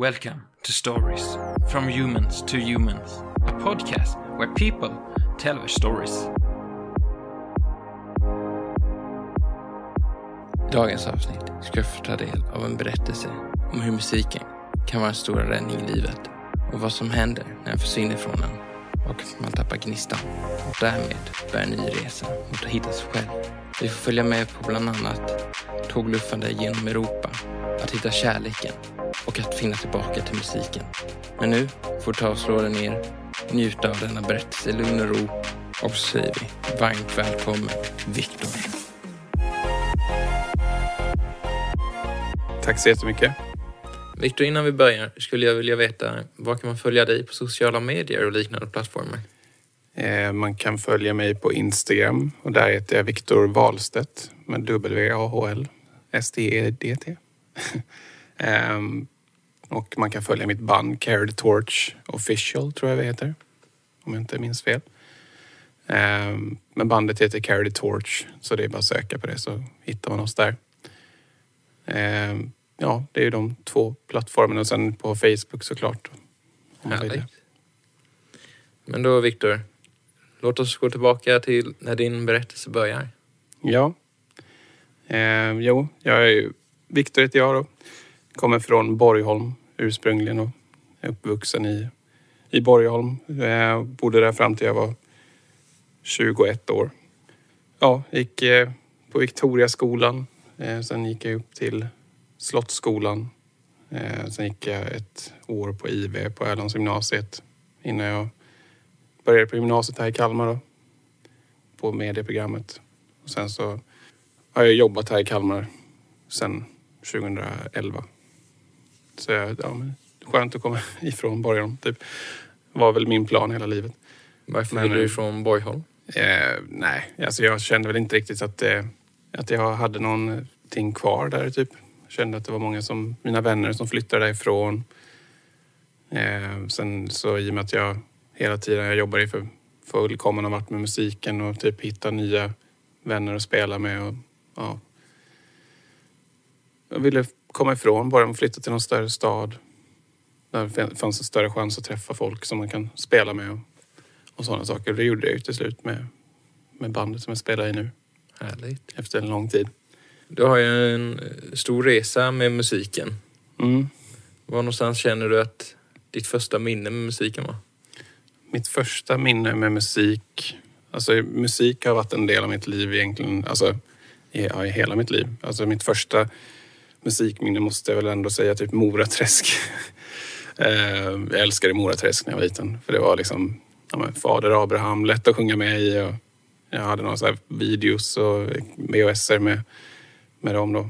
Welcome to Stories from Humans to Humans, a podcast where people tell their stories. I dagens avsnitt ska jag få ta del av en berättelse om hur musiken kan vara en stor räddning i livet och vad som händer när den försvinner från en och man tappar gnistan och därmed börjar en ny resa mot att hitta sig själv. Vi får följa med på bland annat tågluffande genom Europa, att hitta kärleken och att finna tillbaka till musiken. Men nu får ta och slå dig ner, njuta av denna berättelse i lugn och ro och så säger vi varmt välkommen Viktor. Tack så jättemycket. Viktor, innan vi börjar skulle jag vilja veta var kan man följa dig på sociala medier och liknande plattformar? Eh, Man kan följa mig på Instagram och där heter jag Viktor Wahlstedt med W-A-H-L S-T-E-D-T. Ehm, Och man kan följa mitt band Carry the Torch Official tror jag vi heter. Om jag inte minns fel. Ehm, Men bandet heter Carry the Torch så det är bara att söka på det så hittar man oss där. Ehm, Ja, det är ju de två plattformarna och sen på Facebook såklart. om det. Härligt. Men då Viktor, låt oss gå tillbaka till när din berättelse börjar. Ja. Eh, jo, jag är ju Viktor heter jag då. Kommer från Borgholm ursprungligen och är uppvuxen i, i Borgholm. Jag bodde där fram till jag var 21 år. Ja, gick eh, på Victoriaskolan. Eh, sen gick jag upp till Slottsskolan. Sen gick jag ett år på IV på Erlandsgymnasiet innan jag började på gymnasiet här i Kalmar då, på medieprogrammet. Och sen så har jag jobbat här i Kalmar sen 2011. Så jag, ja, men skönt att komma ifrån Borgholm. Typ. var väl min plan hela livet. Varför Men, vill du eh, ifrån Borgholm? Eh, nej, alltså jag kände väl inte riktigt att, eh, att jag hade någonting kvar där typ. Jag kände att det var många som, mina vänner som flyttade därifrån. Eh, sen så i och med att jag hela tiden, jag jobbar i för fullkommen har varit med musiken och typ hitta nya vänner att spela med och ja. Jag ville komma ifrån bara och flytta till någon större stad. Där det fanns en större chans att träffa folk som man kan spela med och, och sådana saker. Det gjorde jag ju till slut med, med bandet som jag spelar i nu Härligt. efter en lång tid. Du har ju en eh, stor resa med musiken. Mm. Var någonstans känner du att ditt första minne med musiken var? Mitt första minne med musik, alltså musik har varit en del av mitt liv egentligen, alltså i, ja, i hela mitt liv. Alltså mitt första musikminne måste jag väl ändå säga typ Moraträsk. Eh, jag älskade Moraträsk när jag var liten för det var liksom ja, men Fader Abraham, lätt att sjunga med i och jag hade några så här videos och VHS med, med dem då.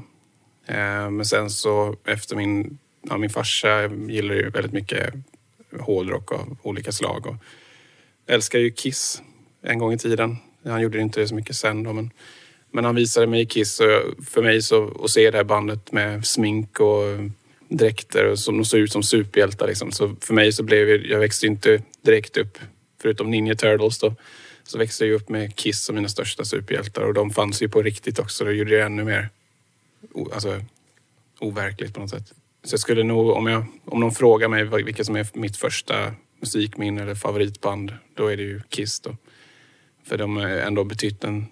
Eh, men sen så efter min, ja, min farsa gillar ju väldigt mycket hårdrock av olika slag och älskar ju Kiss en gång i tiden. Han gjorde inte det så mycket sen då, men, men han visade mig Kiss och för mig så att se det här bandet med smink och dräkter och som de såg ut som superhjältar liksom. Så för mig så blev jag, jag växte inte direkt upp, förutom Ninja Turtles då, Så växte jag upp med Kiss som mina största superhjältar och de fanns ju på riktigt också. Det gjorde det ännu mer alltså, overkligt på något sätt. Så jag skulle nog, om, jag, om någon frågar mig vilka som är mitt första musikminne eller favoritband, då är det ju Kiss då. För de har ändå betytt en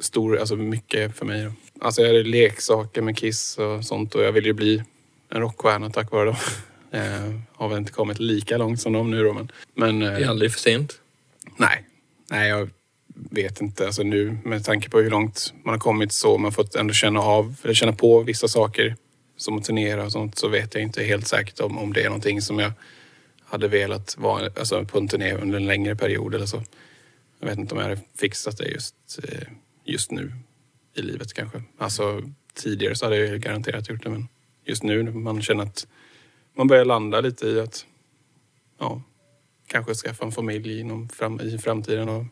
stor, alltså mycket för mig. Alltså jag hade leksaker med Kiss och sånt och jag ville ju bli en rockstjärna tack vare dem. Eh, har väl inte kommit lika långt som dem nu då men... men det är eh, aldrig för sent. Nej. Nej, jag vet inte. Alltså nu med tanke på hur långt man har kommit så man fått ändå känna av, eller känna på vissa saker som att turnera och sånt så vet jag inte helt säkert om, om det är någonting som jag hade velat vara alltså på en turné under en längre period eller så. Jag vet inte om jag hade fixat det just, eh, just nu i livet kanske. Alltså tidigare så hade jag garanterat gjort det men just nu när man känner att man börjar landa lite i att ja, kanske skaffa en familj inom fram, i framtiden. Och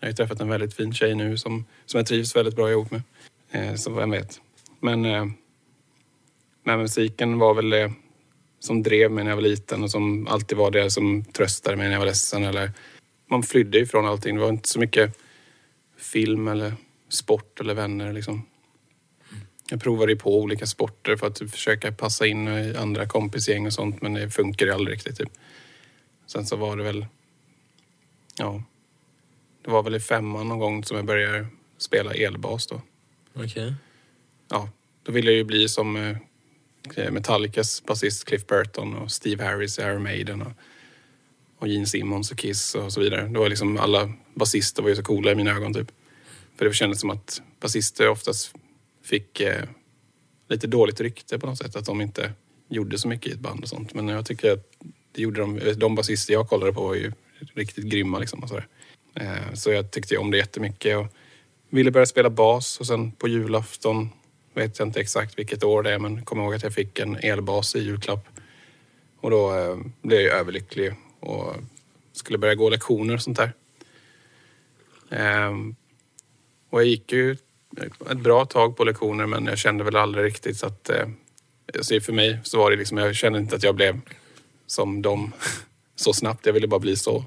jag har ju träffat en väldigt fin tjej nu som, som jag trivs väldigt bra ihop med. Eh, så vem vet. Men, eh, men musiken var väl det som drev mig när jag var liten och som alltid var det som tröstade mig när jag var ledsen. Eller, man flydde ifrån allting. Det var inte så mycket film eller sport eller vänner. Liksom. Jag provade på olika sporter för att försöka passa in i andra kompisgäng och sånt men det funkade aldrig riktigt. Typ. Sen så var det väl... Ja. Det var väl i femman någon gång som jag började spela elbas då. Okej. Okay. Ja, då ville jag ju bli som eh, Metallicas basist Cliff Burton och Steve Harris i Iron Maiden och, och Gene Simmons och Kiss och så vidare. Det var liksom alla basister var ju så coola i mina ögon typ. För det kändes som att basister oftast fick eh, lite dåligt rykte på något sätt. Att de inte gjorde så mycket i ett band och sånt. Men jag tycker att det gjorde de. Eh, de basister jag kollade på var ju riktigt grymma liksom. Och så, eh, så jag tyckte om det jättemycket. Och ville börja spela bas och sen på julafton, vet jag inte exakt vilket år det är, men kommer ihåg att jag fick en elbas i julklapp. Och då eh, blev jag överlycklig och skulle börja gå lektioner och sånt där. Ehm, och jag gick ju ett bra tag på lektioner men jag kände väl aldrig riktigt så att... Eh, alltså för mig så var det liksom, jag kände inte att jag blev som dem så snabbt. Jag ville bara bli så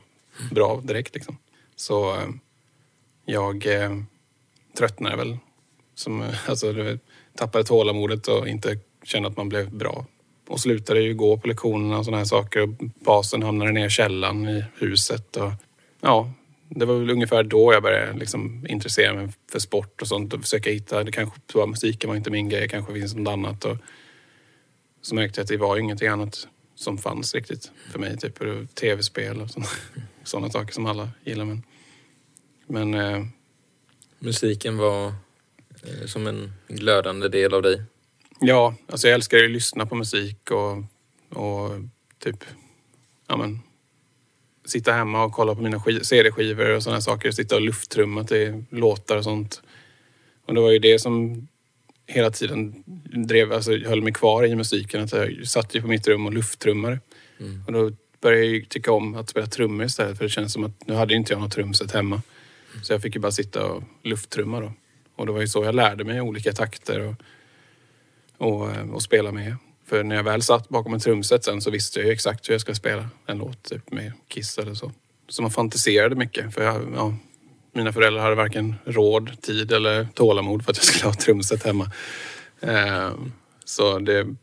bra direkt liksom. Så eh, jag eh, tröttnade väl. Som, alltså, tappade tålamodet och inte kände att man blev bra. Och slutade ju gå på lektionerna och sådana här saker. Och basen hamnade ner i källaren i huset. Och, ja, det var väl ungefär då jag började liksom intressera mig för sport och sånt och försöka hitta, det kanske var musiken var inte min grej, kanske finns något annat. Och så märkte jag att det var ingenting annat som fanns riktigt för mig. Typ tv-spel och sådana saker som alla gillar. Men, men eh, musiken var eh, som en glödande del av dig? Ja, alltså jag älskar att lyssna på musik och, och typ ja, men, sitta hemma och kolla på mina CD-skivor och sådana saker. Sitta och lufttrumma till låtar och sånt. Och det var ju det som hela tiden drev, alltså höll mig kvar i musiken. Att jag satt ju på mitt rum och lufttrummade. Mm. Och då började jag tycka om att spela trummor istället. För det känns som att nu hade inte jag något trumset hemma. Mm. Så jag fick ju bara sitta och lufttrumma då. Och det var ju så jag lärde mig olika takter och, och, eh, och spela med. För när jag väl satt bakom ett trumset sen så visste jag ju exakt hur jag skulle spela en låt typ med Kiss eller så. Så man fantiserade mycket. För jag, ja, mina föräldrar hade varken råd, tid eller tålamod för att jag skulle ha trumset hemma. Ehm, så det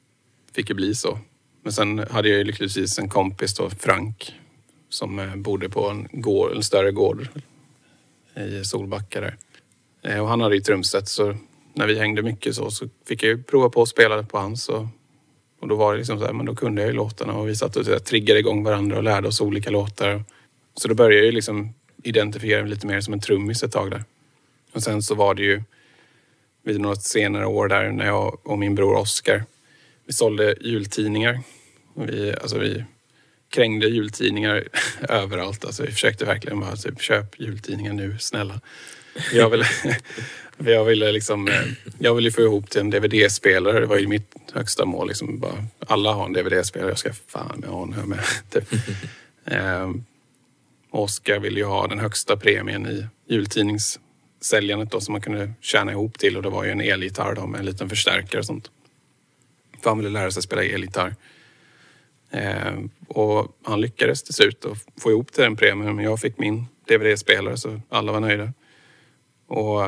fick ju bli så. Men sen hade jag ju lyckligtvis en kompis då, Frank, som eh, bodde på en, gård, en större gård i Solbacka där. Ehm, och han hade ju trumset så när vi hängde mycket så, så fick jag ju prova på att spela på hans. Och och då var det liksom så här, men då kunde jag ju låtarna och vi satt och så här, triggade igång varandra och lärde oss olika låtar. Så då började jag ju liksom identifiera mig lite mer som en trummis ett tag där. Och sen så var det ju vid något senare år där när jag och min bror Oskar, vi sålde jultidningar. Vi, alltså vi krängde jultidningar överallt. Alltså vi försökte verkligen bara typ köp jultidningar nu, snälla. Jag ville, jag ville liksom, eh, jag ville få ihop till en DVD-spelare. Det var ju mitt högsta mål. Liksom bara, alla har en DVD-spelare. Jag ska fan ha en här med. Typ. Ehm, Oskar ville ju ha den högsta premien i jultidningssäljandet då som man kunde tjäna ihop till och det var ju en elgitarr då med en liten förstärkare och sånt. För han ville lära sig spela elgitarr. Ehm, och han lyckades till slut att få ihop till den premien men jag fick min DVD-spelare så alla var nöjda. Och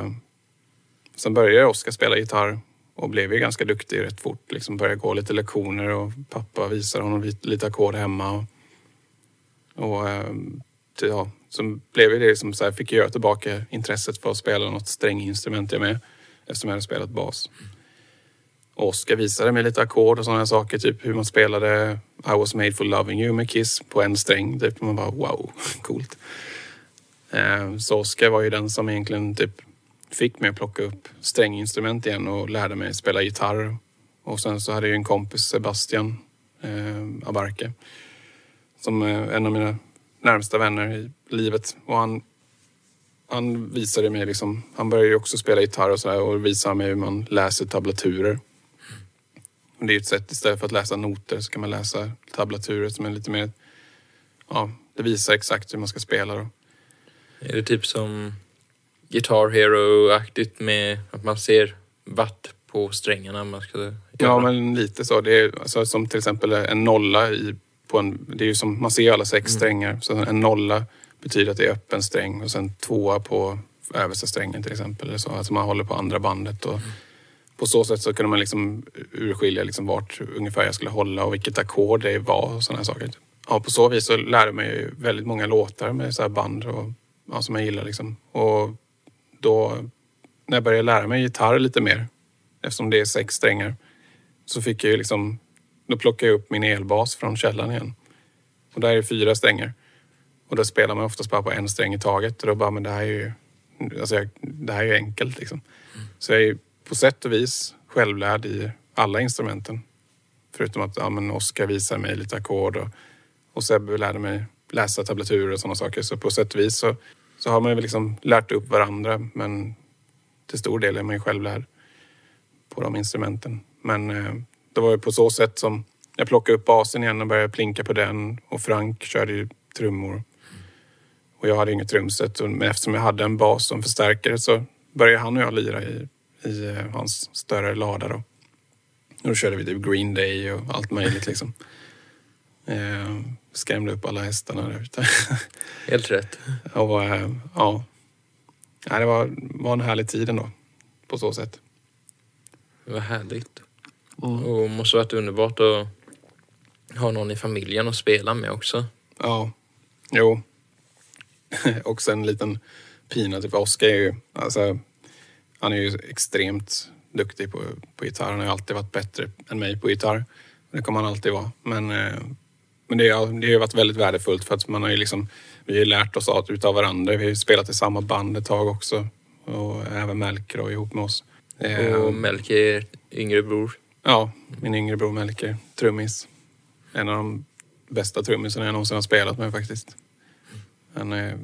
sen började Oskar spela gitarr och blev ju ganska duktig rätt fort. Liksom började gå lite lektioner och pappa visade honom lite ackord hemma. Och, ehm, och ja, så blev det liksom så här, fick jag tillbaka intresset för att spela något stränginstrument jag med eftersom jag hade spelat bas. Oskar visade mig lite ackord och sådana saker, typ hur man spelade I was made for loving you med Kiss på en sträng. Typ. Man bara wow, coolt. Ehm, så Oskar var ju den som egentligen typ fick mig att plocka upp stränginstrument igen och lärde mig spela gitarr. Och sen så hade jag en kompis, Sebastian eh, Abarke, som är en av mina närmsta vänner i livet. Och han, han visade mig liksom, han började ju också spela gitarr och sådär och visade mig hur man läser tablaturer. Och det är ett sätt, istället för att läsa noter så kan man läsa tablaturer som är lite mer, ja, det visar exakt hur man ska spela då. Är det typ som Guitar Hero-aktigt med att man ser watt på strängarna man ska göra? Ja, men lite så. Det är alltså, som till exempel en nolla i, på en... Det är ju som, man ser alla sex mm. strängar. Så en nolla betyder att det är öppen sträng och sen tvåa på översta strängen till exempel. Eller så. Alltså man håller på andra bandet. Och mm. På så sätt så kunde man liksom urskilja liksom vart ungefär jag skulle hålla och vilket ackord det var och sådana saker. Ja, på så vis så lärde jag mig väldigt många låtar med så här band och, ja, som jag gillar. Liksom. Och då när jag började lära mig gitarr lite mer, eftersom det är sex strängar, så fick jag ju liksom, då plockade jag upp min elbas från källan igen. Och där är fyra strängar. Och då spelar man oftast bara på en sträng i taget. Och då bara, men det här är ju, alltså jag, det här är ju enkelt liksom. Mm. Så jag är på sätt och vis självlärd i alla instrumenten. Förutom att ja, men Oskar visar mig lite ackord och, och Sebbe lärde mig läsa tablaturer och sådana saker. Så på sätt och vis så så har man ju liksom lärt upp varandra men till stor del är man ju självlärd på de instrumenten. Men eh, det var ju på så sätt som jag plockade upp basen igen och började plinka på den och Frank körde ju trummor. Och jag hade inget trumset men eftersom jag hade en bas som förstärkare så började han och jag lira i, i eh, hans större lada då. Och då körde vi typ Green Day och allt möjligt liksom. Eh, Skrämde upp alla hästarna där ute. Helt rätt. och eh, ja, det var, var en härlig tid ändå på så sätt. Vad härligt. Mm. Och måste varit underbart att ha någon i familjen att spela med också. Ja, jo. också en liten pina. Typ Oskar är ju, alltså, han är ju extremt duktig på, på gitarr. Han har alltid varit bättre än mig på gitarr. Det kommer han alltid vara. Men eh, men det, har, det har varit väldigt värdefullt för att man har ju liksom, vi har lärt oss av, utav varandra. Vi har spelat i samma band ett tag också. Och även Melker då, ihop med oss. Och ehm. Melker är yngre bror? Ja, min yngre bror Melker. Trummis. En av de bästa trummisarna jag någonsin har spelat med faktiskt. Han är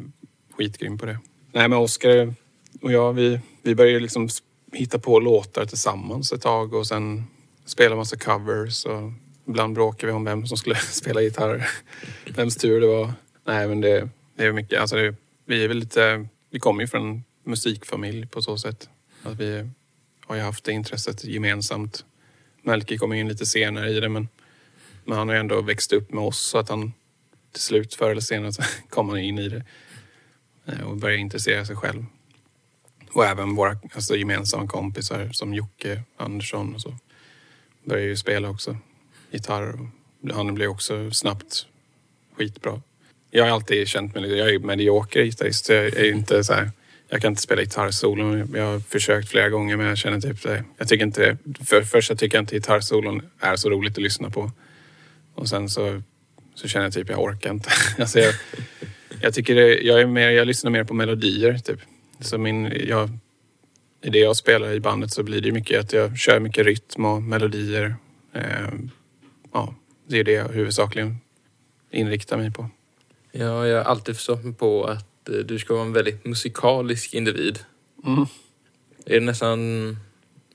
skitgrym på det. Nej men Oskar och jag, vi, vi började liksom hitta på låtar tillsammans ett tag och sen spela massa covers och Ibland bråkar vi om vem som skulle spela gitarr. Vems tur det var. Nej, men det, det är mycket. Alltså det, vi är väl lite... Vi kommer ju från en musikfamilj på så sätt. Att vi har ju haft det intresset gemensamt. Melke kom in lite senare i det, men, men han har ju ändå växt upp med oss så att han till slut, förr eller senare, så kom han in i det eh, och började intressera sig själv. Och även våra alltså, gemensamma kompisar som Jocke Andersson och så började ju spela också gitarr. Han blev också snabbt skitbra. Jag har alltid känt mig, lite, jag är medioker gitarrist. Jag är inte så här, jag kan inte spela gitarrsolon. Jag har försökt flera gånger men jag känner typ det. Jag tycker inte, för först jag tycker jag inte gitarrsolon är så roligt att lyssna på. Och sen så, så känner jag typ jag orkar inte. alltså jag, jag tycker det, jag är mer, jag lyssnar mer på melodier typ. Så min, jag, i det jag spelar i bandet så blir det mycket att jag kör mycket rytm och melodier. Eh, ja, det är det jag huvudsakligen inriktar mig på. Ja, jag har alltid förstått mig på att eh, du ska vara en väldigt musikalisk individ. Mm. Är det nästan...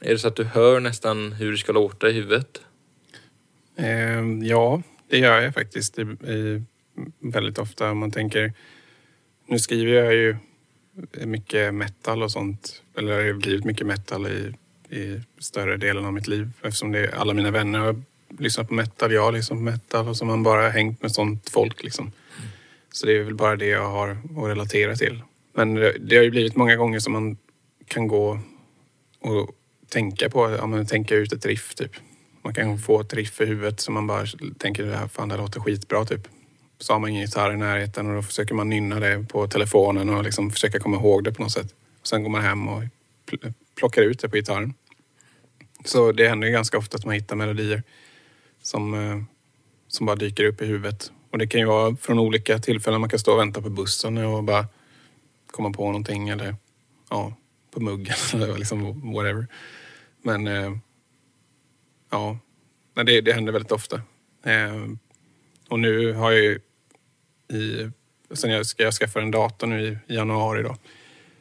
Är det så att du hör nästan hur det ska låta i huvudet? Eh, ja, det gör jag faktiskt i, i, väldigt ofta. Om man tänker... Nu skriver jag ju mycket metal och sånt. Eller det har blivit mycket metal i, i större delen av mitt liv eftersom det, alla mina vänner har lyssnat på metal, jag har liksom metal och så har man bara hängt med sånt folk liksom. Så det är väl bara det jag har att relatera till. Men det har ju blivit många gånger som man kan gå och tänka på, ja men tänka ut ett riff typ. Man kan få ett riff i huvudet som man bara tänker, det här, fan det låter skitbra typ. Så har man ingen gitarr i närheten och då försöker man nynna det på telefonen och liksom försöka komma ihåg det på något sätt. Och sen går man hem och plockar ut det på gitarren. Så det händer ju ganska ofta att man hittar melodier som, eh, som bara dyker upp i huvudet. Och det kan ju vara från olika tillfällen. Man kan stå och vänta på bussen och bara komma på någonting eller ja, på muggen eller liksom whatever. Men eh, ja, det, det händer väldigt ofta. Eh, och nu har jag ju i, sen jag ska jag skaffade en dator nu i, i januari då,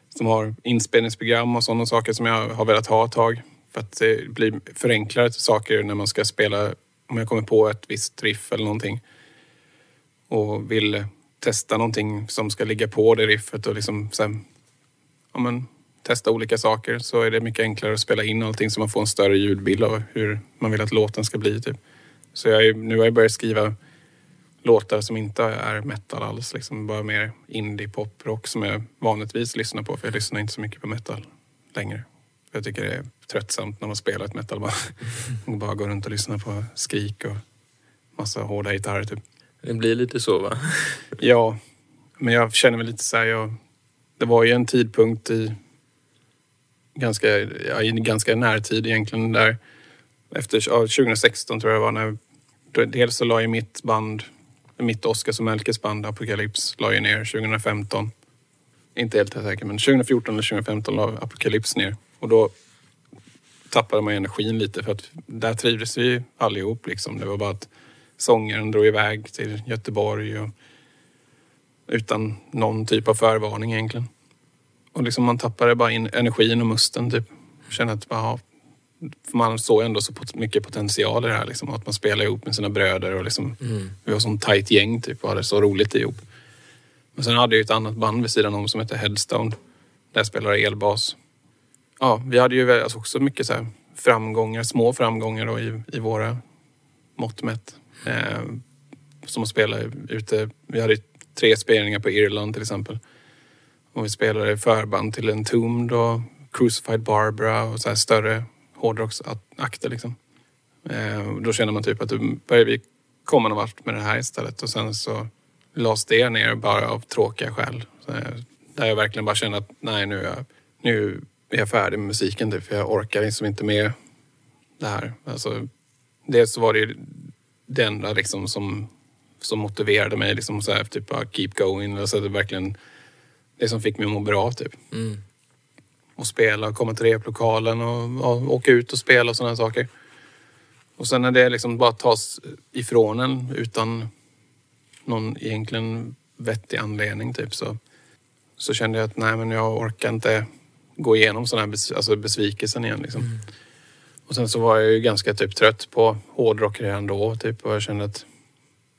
som har inspelningsprogram och sådana saker som jag har velat ha ett tag. För att det blir förenklade saker när man ska spela, om jag kommer på ett visst riff eller någonting och vill testa någonting som ska ligga på det riffet och liksom sen, ja men, testa olika saker så är det mycket enklare att spela in allting så man får en större ljudbild av hur man vill att låten ska bli. Typ. Så jag är, nu har jag börjat skriva låtar som inte är metal alls. Liksom bara mer indie, pop, rock som jag vanligtvis lyssnar på. För jag lyssnar inte så mycket på metal längre. Jag tycker det är tröttsamt när man spelar ett metal. Bara, bara går runt och lyssnar på skrik och massa hårda gitarrer typ. Det blir lite så va? ja, men jag känner mig lite så här, jag, det var ju en tidpunkt i ganska, ja, i ganska närtid egentligen där efter ja, 2016 tror jag det var när dels så la ju mitt band, mitt Oscars och Melkes band Apocalypse la ju ner 2015. Inte helt säker men 2014 eller 2015 la Apocalypse ner och då tappade man energin lite för att där trivdes vi allihop liksom. Det var bara att sångaren drog iväg till Göteborg och, utan någon typ av förvarning egentligen. Och liksom man tappade bara in energin och musten typ. Kände att bara, man såg ändå så mycket potential i det här liksom. Att man spelade ihop med sina bröder och liksom, mm. vi var som tajt gäng typ och hade så roligt ihop. Men sen hade jag ett annat band vid sidan om som hette Headstone. Där jag spelade elbas. Ja, vi hade ju alltså också mycket så framgångar, små framgångar då i, i våra mått mätt. Eh, som att spela ute. Vi hade tre spelningar på Irland till exempel. Och vi spelade förband till Entombed och Crucified Barbara och så här större hårdrocksakter liksom. Eh, då känner man typ att då börjar vi komma någon vart med det här istället och sen så lades det ner bara av tråkiga skäl. Så, där jag verkligen bara kände att nej nu nu är färdig med musiken typ, för jag orkar liksom inte med det här. Alltså, dels så var det ju det enda liksom som, som motiverade mig liksom så här, typ bara keep going. Alltså det verkligen det som fick mig att må bra typ. Mm. Och spela, komma till replokalen och, och åka ut och spela och sådana saker. Och sen när det liksom bara tas ifrån en utan någon egentligen vettig anledning typ så, så kände jag att nej men jag orkar inte gå igenom sån här bes, alltså besvikelsen igen liksom. Mm. Och sen så var jag ju ganska typ trött på hårdrock redan då typ och jag kände att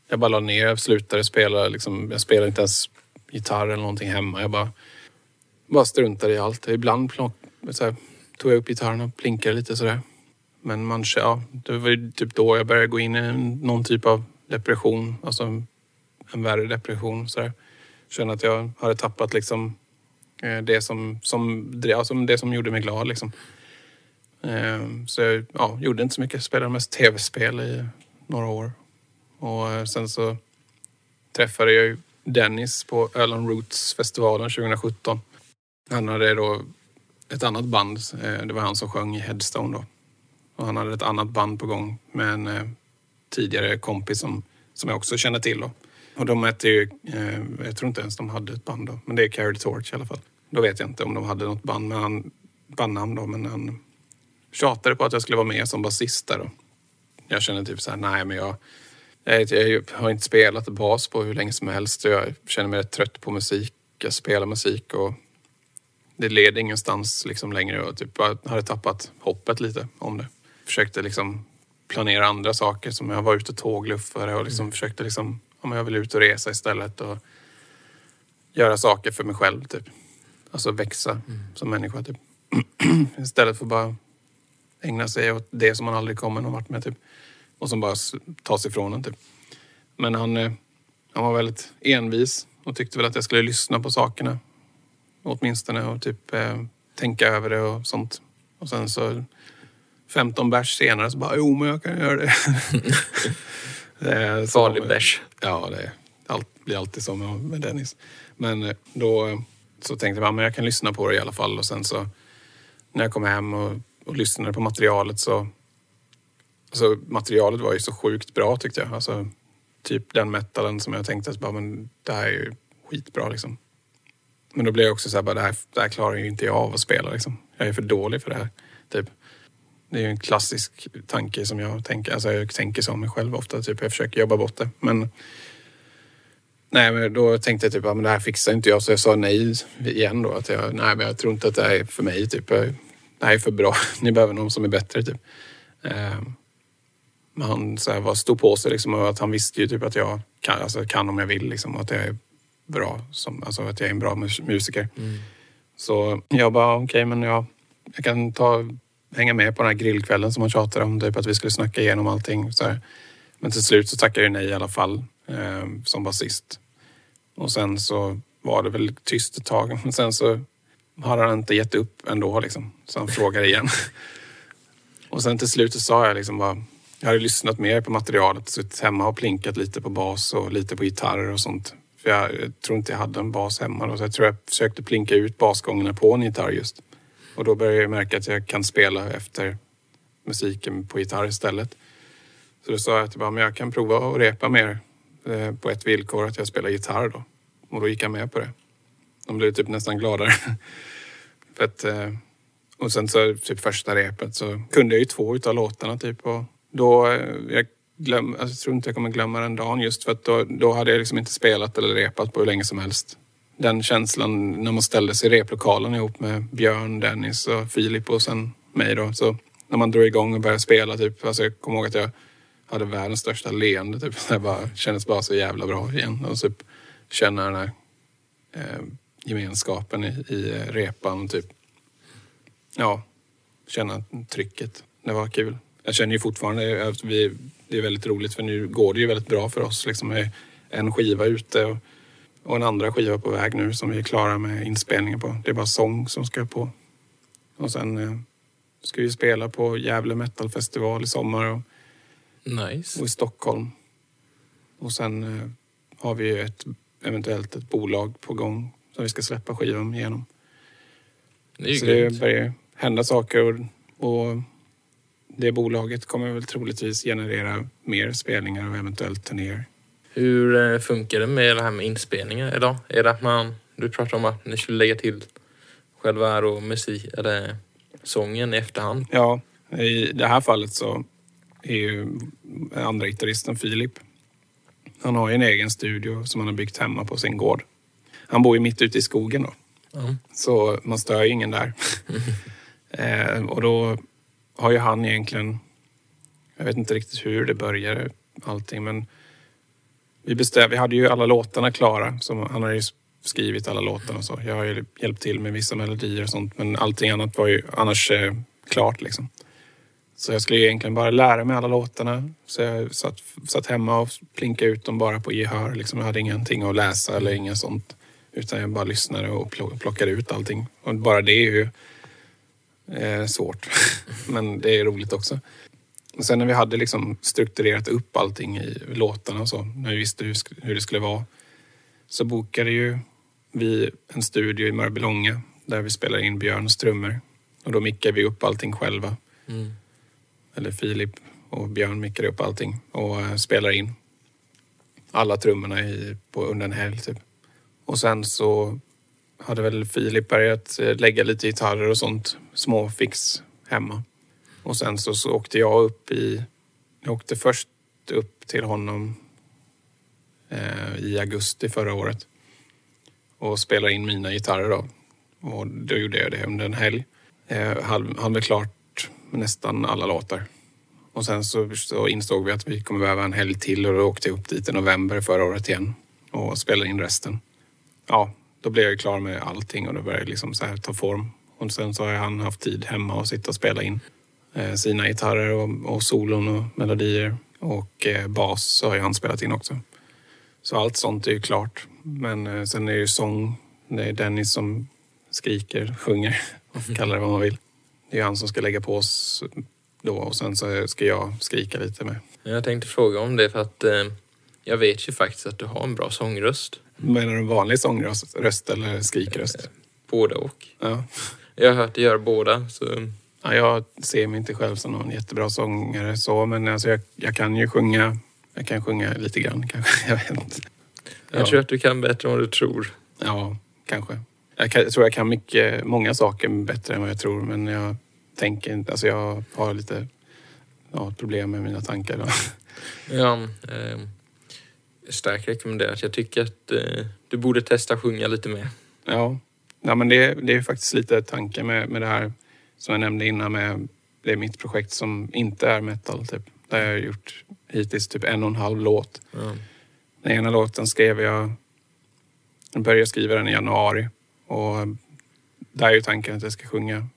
jag bara la ner, jag slutade spela liksom, jag spelade inte ens gitarr eller någonting hemma. Jag bara, bara struntade i allt. Ibland plock, så här, tog jag upp gitarren och plinkade lite sådär. Men man, ja, det var ju typ då jag började gå in i någon typ av depression. Alltså en värre depression. Sådär. Kände att jag hade tappat liksom Eh, det som, som, alltså det som gjorde mig glad. Liksom. Eh, så jag ja, gjorde inte så mycket. Spelade mest tv-spel i några år. Och eh, sen så träffade jag ju Dennis på Öland Roots-festivalen 2017. Han hade då ett annat band. Eh, det var han som sjöng i Headstone då. Och han hade ett annat band på gång med en eh, tidigare kompis som, som jag också känner till. Då. Och de hette ju, eh, jag tror inte ens de hade ett band då, men det är Carried Torch i alla fall. Då vet jag inte om de hade något band, men han, bandnamn då, men han tjatade på att jag skulle vara med som basist där då. Jag känner typ så här, nej men jag, jag, jag har inte spelat bas på hur länge som helst och jag känner mig rätt trött på musik. Jag spelar musik och det leder ingenstans liksom längre och typ jag hade tappat hoppet lite om det. Försökte liksom planera andra saker som jag var ute och tågluffade och liksom mm. försökte liksom om jag vill ut och resa istället och göra saker för mig själv typ. Alltså växa mm. som människa typ. istället för bara ägna sig åt det som man aldrig kommer någon vart med typ. Och som bara tas ifrån en typ. Men han, eh, han var väldigt envis och tyckte väl att jag skulle lyssna på sakerna. Åtminstone och typ eh, tänka över det och sånt. Och sen så 15 bärs senare så bara, jo men jag kan göra det. Vanlig bärs. Ja, det allt, blir alltid så med, med Dennis. Men eh, då eh, så tänkte jag, men jag kan lyssna på det i alla fall. Och sen så när jag kom hem och, och lyssnade på materialet så... Alltså materialet var ju så sjukt bra tyckte jag. Alltså typ den metalen som jag tänkte att bara, men det här är ju skitbra liksom. Men då blev jag också så här, bara, det, här, det här klarar ju inte jag av att spela liksom. Jag är för dålig för det här. Typ. Det är ju en klassisk tanke som jag tänker. Alltså jag tänker så om mig själv ofta. Typ. Jag försöker jobba bort det. Men, nej, men då tänkte jag typ, men det här fixar inte jag. Så jag sa nej igen då. Att jag, nej, men jag tror inte att det här är för mig. Typ. Det här är för bra. Ni behöver någon som är bättre. Typ. Ehm, men han så här, var, stod på sig liksom, och att han visste ju typ att jag kan, alltså, kan om jag vill. Liksom, och att jag är bra. Som, alltså att jag är en bra mus musiker. Mm. Så jag bara, okej okay, men jag, jag kan ta, hänga med på den här grillkvällen som han tjatade om. Typ att vi skulle snacka igenom allting. Så här. Men till slut så tackade jag nej i alla fall. Eh, som basist. Och sen så var det väl tyst ett tag. Men sen så har han inte gett upp ändå liksom. Så han frågade igen. och sen till slut så sa jag liksom bara jag hade lyssnat mer på materialet, suttit hemma och plinkat lite på bas och lite på gitarrer och sånt. För jag, tror inte jag hade en bas hemma då, så jag tror jag försökte plinka ut basgångarna på en gitarr just. Och då började jag märka att jag kan spela efter musiken på gitarr istället. Så då sa jag att jag, jag kan prova att repa mer Eh, på ett villkor, att jag spelar gitarr då. Och då gick han med på det. De blev typ nästan gladare. För att, eh, och sen så typ första repet så kunde jag ju två utav låtarna typ. Och då, eh, jag, glöm, alltså, jag tror inte jag kommer glömma den dagen just för att då, då hade jag liksom inte spelat eller repat på hur länge som helst. Den känslan när man ställde sig i replokalen ihop med Björn, Dennis och Filip och sen mig då. Så när man drog igång och började spela typ. Alltså jag kommer ihåg att jag hade världens största leende typ. Det bara, kändes bara så jävla bra igen. Och typ känna den här eh, gemenskapen i, i repan typ. Ja, känna trycket. Det var kul jag känner ju fortfarande eh, att vi, det är väldigt roligt för nu går det ju väldigt bra för oss. Liksom med en skiva ute och, och en andra skiva på väg nu som vi är klara med inspelningen på. Det är bara sång som ska på. Och sen eh, ska vi spela på Gävle Metal Festival i sommar och, nice. och i Stockholm. Och sen eh, har vi ett, eventuellt ett bolag på gång som vi ska släppa skivan genom. Det är ju Så grymt. det börjar hända saker och, och det bolaget kommer väl troligtvis generera mer spelningar och eventuellt turnéer. Hur eh, funkar det med det här med inspelningar idag? Är det att man, du pratar om att ni skulle lägga till själva musik, eller sången i efterhand? Ja, i det här fallet så är ju andra gitarristen Filip. Han har ju en egen studio som han har byggt hemma på sin gård. Han bor ju mitt ute i skogen då. Ja. Så man stör ju ingen där. eh, och då har ju han egentligen... Jag vet inte riktigt hur det började allting men vi, bestäm, vi hade ju alla låtarna klara. Som, han har ju skrivit alla låtarna och så. Jag har ju hjälpt till med vissa melodier och sånt men allting annat var ju annars eh, klart liksom. Så jag skulle egentligen bara lära mig alla låtarna. Så jag satt, satt hemma och plinkade ut dem bara på gehör. Liksom. Jag hade ingenting att läsa eller inget sånt. Utan jag bara lyssnade och plockade ut allting. Och bara det är ju eh, svårt. Men det är roligt också. Och sen när vi hade liksom strukturerat upp allting i låtarna och så, när vi visste hur, hur det skulle vara, så bokade ju vi en studio i Mörbylånga där vi spelade in Björns trummor. Och då mickade vi upp allting själva. Mm. Eller Filip och Björn mickade upp allting och eh, spelar in alla trummorna i, på, under en helg typ. Och sen så hade väl Filip börjat eh, lägga lite gitarrer och sånt, små fix hemma. Och sen så, så åkte jag upp i... Jag åkte först upp till honom eh, i augusti förra året och spelade in mina gitarrer då. Och då gjorde jag det under en helg. Eh, han hann väl klart nästan alla låtar. Och sen så, så insåg vi att vi kommer behöva en helg till och då åkte jag upp dit i november förra året igen och spelade in resten. Ja, då blev jag klar med allting och då började det liksom så här ta form. Och sen så har han haft tid hemma och sitta och spela in eh, sina gitarrer och, och solon och melodier. Och eh, bas så har ju han spelat in också. Så allt sånt är ju klart. Men eh, sen är det ju sång. Det är Dennis som skriker, sjunger, kallar det vad man vill. Det är han som ska lägga på oss då och sen så ska jag skrika lite med. Jag tänkte fråga om det för att eh, jag vet ju faktiskt att du har en bra sångröst. Menar du en vanlig sångröst röst eller skrikröst? Både och. Ja. Jag har hört dig göra båda. Så... Ja, jag ser mig inte själv som någon jättebra sångare så, men alltså jag, jag kan ju sjunga. Jag kan sjunga lite grann kanske. Jag vet inte. Jag Ja. tror att du kan bättre än vad du tror. Ja, kanske. Jag, kan, jag tror jag kan mycket, många saker bättre än vad jag tror, men jag tänker inte, alltså jag har lite ja, problem med mina tankar. Då. Ja, eh, starkt rekommenderat. Jag tycker att eh, du borde testa sjunga lite mer. Ja, ja men det, det är faktiskt lite tanken med, med det här som jag nämnde innan med det är mitt projekt som inte är metal. Typ. Där jag har gjort hittills typ en och en halv låt. Ja. Den ena låten skrev jag, jag började skriva den i januari och där är ju tanken att jag ska sjunga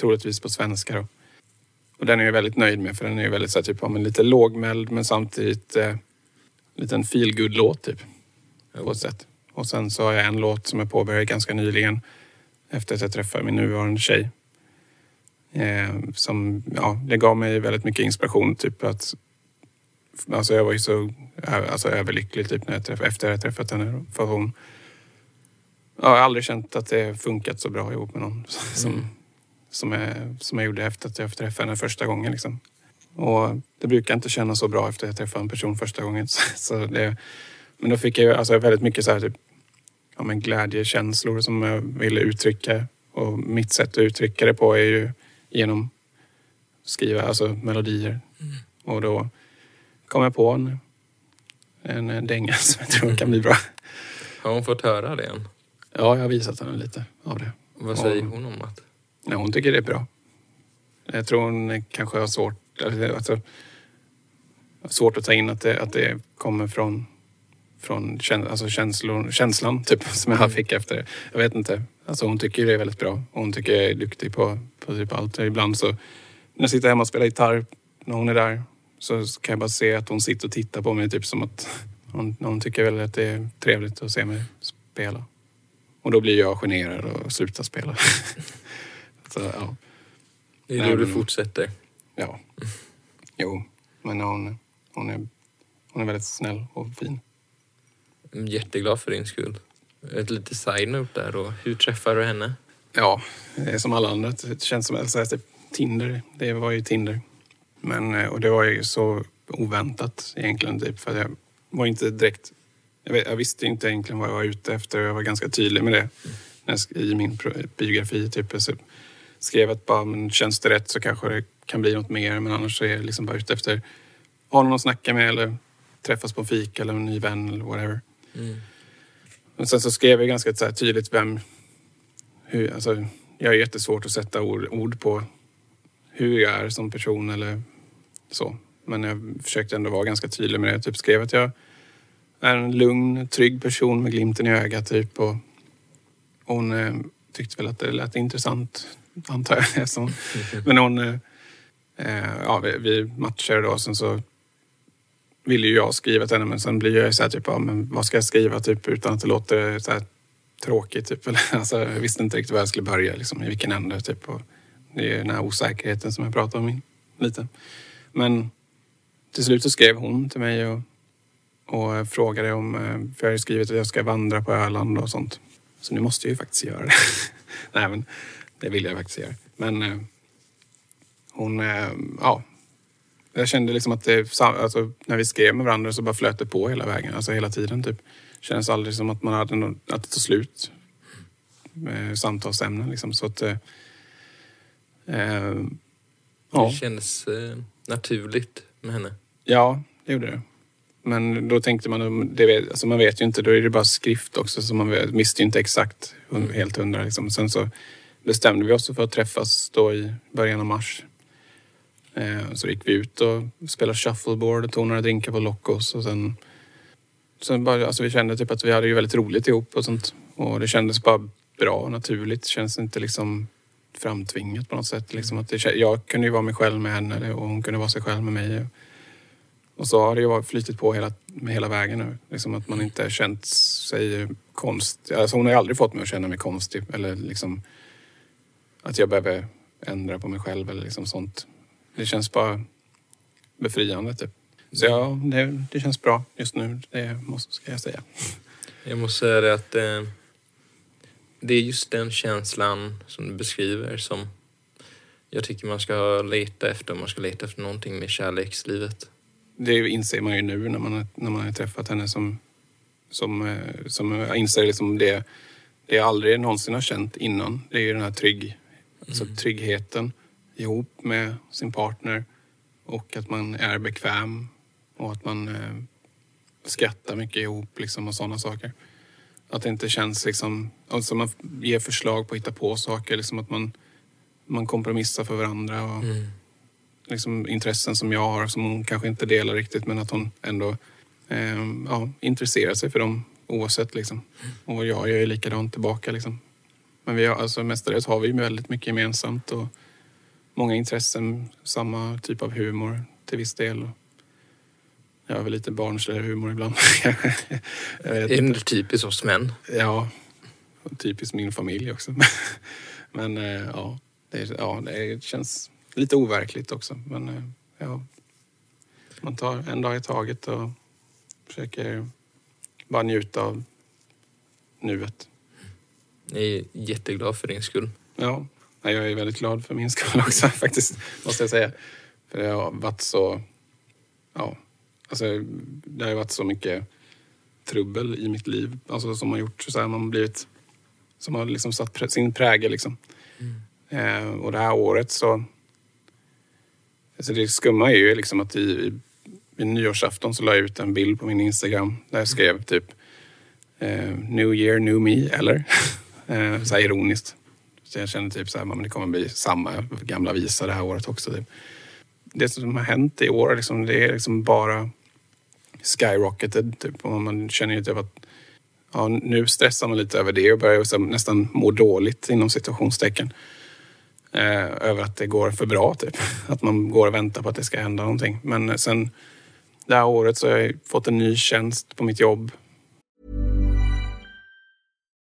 troligtvis på svenska då. Och den är jag väldigt nöjd med för den är ju väldigt så här, typ, ja, men lite lågmäld men samtidigt eh, liten feel låt typ. På ett sätt. Och sen så har jag en låt som jag påbörjade ganska nyligen efter att jag träffade min nuvarande tjej. Eh, som, ja, det gav mig väldigt mycket inspiration. Typ att, alltså jag var ju så alltså, överlycklig typ när jag träff, efter att jag träffat henne. För hon, ja, jag har aldrig känt att det funkat så bra ihop med någon som, mm som, jag, som jag gjorde efter att jag träffade henne första gången. Liksom. Och det brukar inte kännas så bra efter att jag träffade en person första gången. Så det, men då fick jag alltså väldigt mycket så här, typ, ja, men glädjekänslor som jag ville uttrycka. Och mitt sätt att uttrycka det på är ju genom att skriva alltså melodier. Och då kom jag på en, en dänga som jag tror kan bli bra. Har hon fått höra det än? Ja, jag har visat henne lite av det. Vad säger hon om att... Nej, hon tycker det är bra. Jag tror hon kanske har svårt, alltså, svårt att ta in att det, att det kommer från, från alltså känslor, känslan typ, som jag fick efter. Jag vet inte. Alltså, hon tycker det är väldigt bra. Hon tycker jag är duktig på, på typ allt. Ibland så när jag sitter hemma och spelar gitarr, när hon är där, så kan jag bara se att hon sitter och tittar på mig typ som att hon, hon tycker väl att det är trevligt att se mig spela. Och då blir jag generad och slutar spela. så, ja. Det är då du fortsätter. Ja. Jo, men hon, hon, är, hon är väldigt snäll och fin. Jag är jätteglad för din skull. Ett litet side-note där då. Hur träffar du henne? Ja, det är som alla andra. Det känns som alltså, typ, Tinder. Det var ju Tinder. Men, eh, och det var ju så oväntat egentligen. Typ, för jag var inte direkt... Jag, vet, jag visste inte egentligen vad jag var ute efter. Jag var ganska tydlig med det sk- i min biografi. Typ, så skrev att bara, men känns det rätt så kanske det kan bli något mer. Men annars så är jag liksom bara ute efter ha någon att snacka med eller träffas på en fika eller en ny vän eller whatever. Men sen så skrev jag ganska så tydligt vem... Hur, alltså, jag har jättesvårt att sätta ord, ord på hur jag är som person eller så. Men jag försökte ändå vara ganska tydlig med det. Jag typ skrev att jag är en lugn, trygg person med glimten i ögat typ. Och hon eh, tyckte väl att det lät intressant, antar jag. eftersom- Men hon... Eh, eh, ja, vi, vi matchade då. Sen så ville ju jag skriva till henne men sen blir jag så här typ, ja, men vad ska jag skriva typ utan att det låter så här tråkigt typ. Eller, alltså, jag visste inte riktigt var jag skulle börja, liksom, i vilken ände typ. Och det är ju den här osäkerheten som jag pratade om lite. Men till slut så skrev hon till mig och, och frågade om, eh, för jag har ju skrivit att jag ska vandra på Öland och sånt. Så nu måste jag ju faktiskt göra det. Nej men det vill jag faktiskt göra. Men eh, hon, eh, ja, jag kände liksom att det, alltså, när vi skrev med varandra så bara flöt det på hela vägen, alltså hela tiden typ. Kändes aldrig som att man hade något, att det tog slut. Med samtalsämnen liksom. Så att... Eh, eh, ja. Det kändes eh, naturligt med henne. ja, det gjorde det. Men då tänkte man, det vet, alltså man vet ju inte, då är det bara skrift också så man vet, visste ju inte exakt, helt hundra liksom. Sen så bestämde vi oss för att träffas då i början av mars. Eh, så gick vi ut och spelade shuffleboard och tog några drinkar på Locos och sen Sen bara, alltså vi kände typ att vi hade ju väldigt roligt ihop och sånt. Och det kändes bara bra och naturligt. Det känns inte liksom framtvingat på något sätt. Liksom att det, jag kunde ju vara mig själv med henne och hon kunde vara sig själv med mig. Och så har det ju flytit på hela, med hela vägen nu. Liksom att man inte känt sig konstig. Alltså hon har ju aldrig fått mig att känna mig konstig eller liksom att jag behöver ändra på mig själv eller liksom sånt. Det känns bara befriande typ. Så ja, det, det känns bra just nu. Det måste, ska jag säga. Jag måste säga det att eh, det är just den känslan som du beskriver som jag tycker man ska leta efter man ska leta efter någonting med kärlekslivet. Det inser man ju nu när man, när man har träffat henne som, som, eh, som jag inser liksom det, det jag aldrig någonsin har känt innan. Det är ju den här trygg, alltså tryggheten ihop med sin partner och att man är bekväm och att man eh, skrattar mycket ihop liksom och sådana saker. Att det inte känns liksom, alltså man ger förslag på att hitta på saker, liksom att man, man kompromissar för varandra. Och, mm. liksom intressen som jag har som hon kanske inte delar riktigt men att hon ändå eh, ja, intresserar sig för dem oavsett liksom. Och jag gör ju likadant tillbaka liksom. Men vi har, alltså mestadels har vi väldigt mycket gemensamt och många intressen, samma typ av humor till viss del. Jag har väl lite barnsligare humor ibland. är det typiskt oss män? Ja, typiskt min familj också. Men eh, ja det, ja, det känns lite overkligt också. Men eh, ja, man tar en dag i taget och försöker bara njuta av nuet. Jag är jätteglad för din skull. Ja, jag är väldigt glad för min skull också faktiskt, måste jag säga. För det har varit så... Ja, alltså det har varit så mycket trubbel i mitt liv. Alltså som har gjort så här, man blivit... Som har liksom satt sin prägel liksom. Mm. Eh, och det här året så... Alltså det skumma är ju liksom att i, i, vid nyårsafton så la jag ut en bild på min Instagram där jag skrev typ eh, New year, new me, eller? eh, så här ironiskt. Så jag känner typ så här, men det kommer bli samma gamla visa det här året också. Typ. Det som har hänt i år, liksom, det är liksom bara skyrocketed. Typ. Och man känner ju typ att ja, nu stressar man lite över det och börjar så nästan må dåligt inom situationstecken. Eh, över att det går för bra typ. Att man går och väntar på att det ska hända någonting. Men sen det här året så har jag fått en ny tjänst på mitt jobb.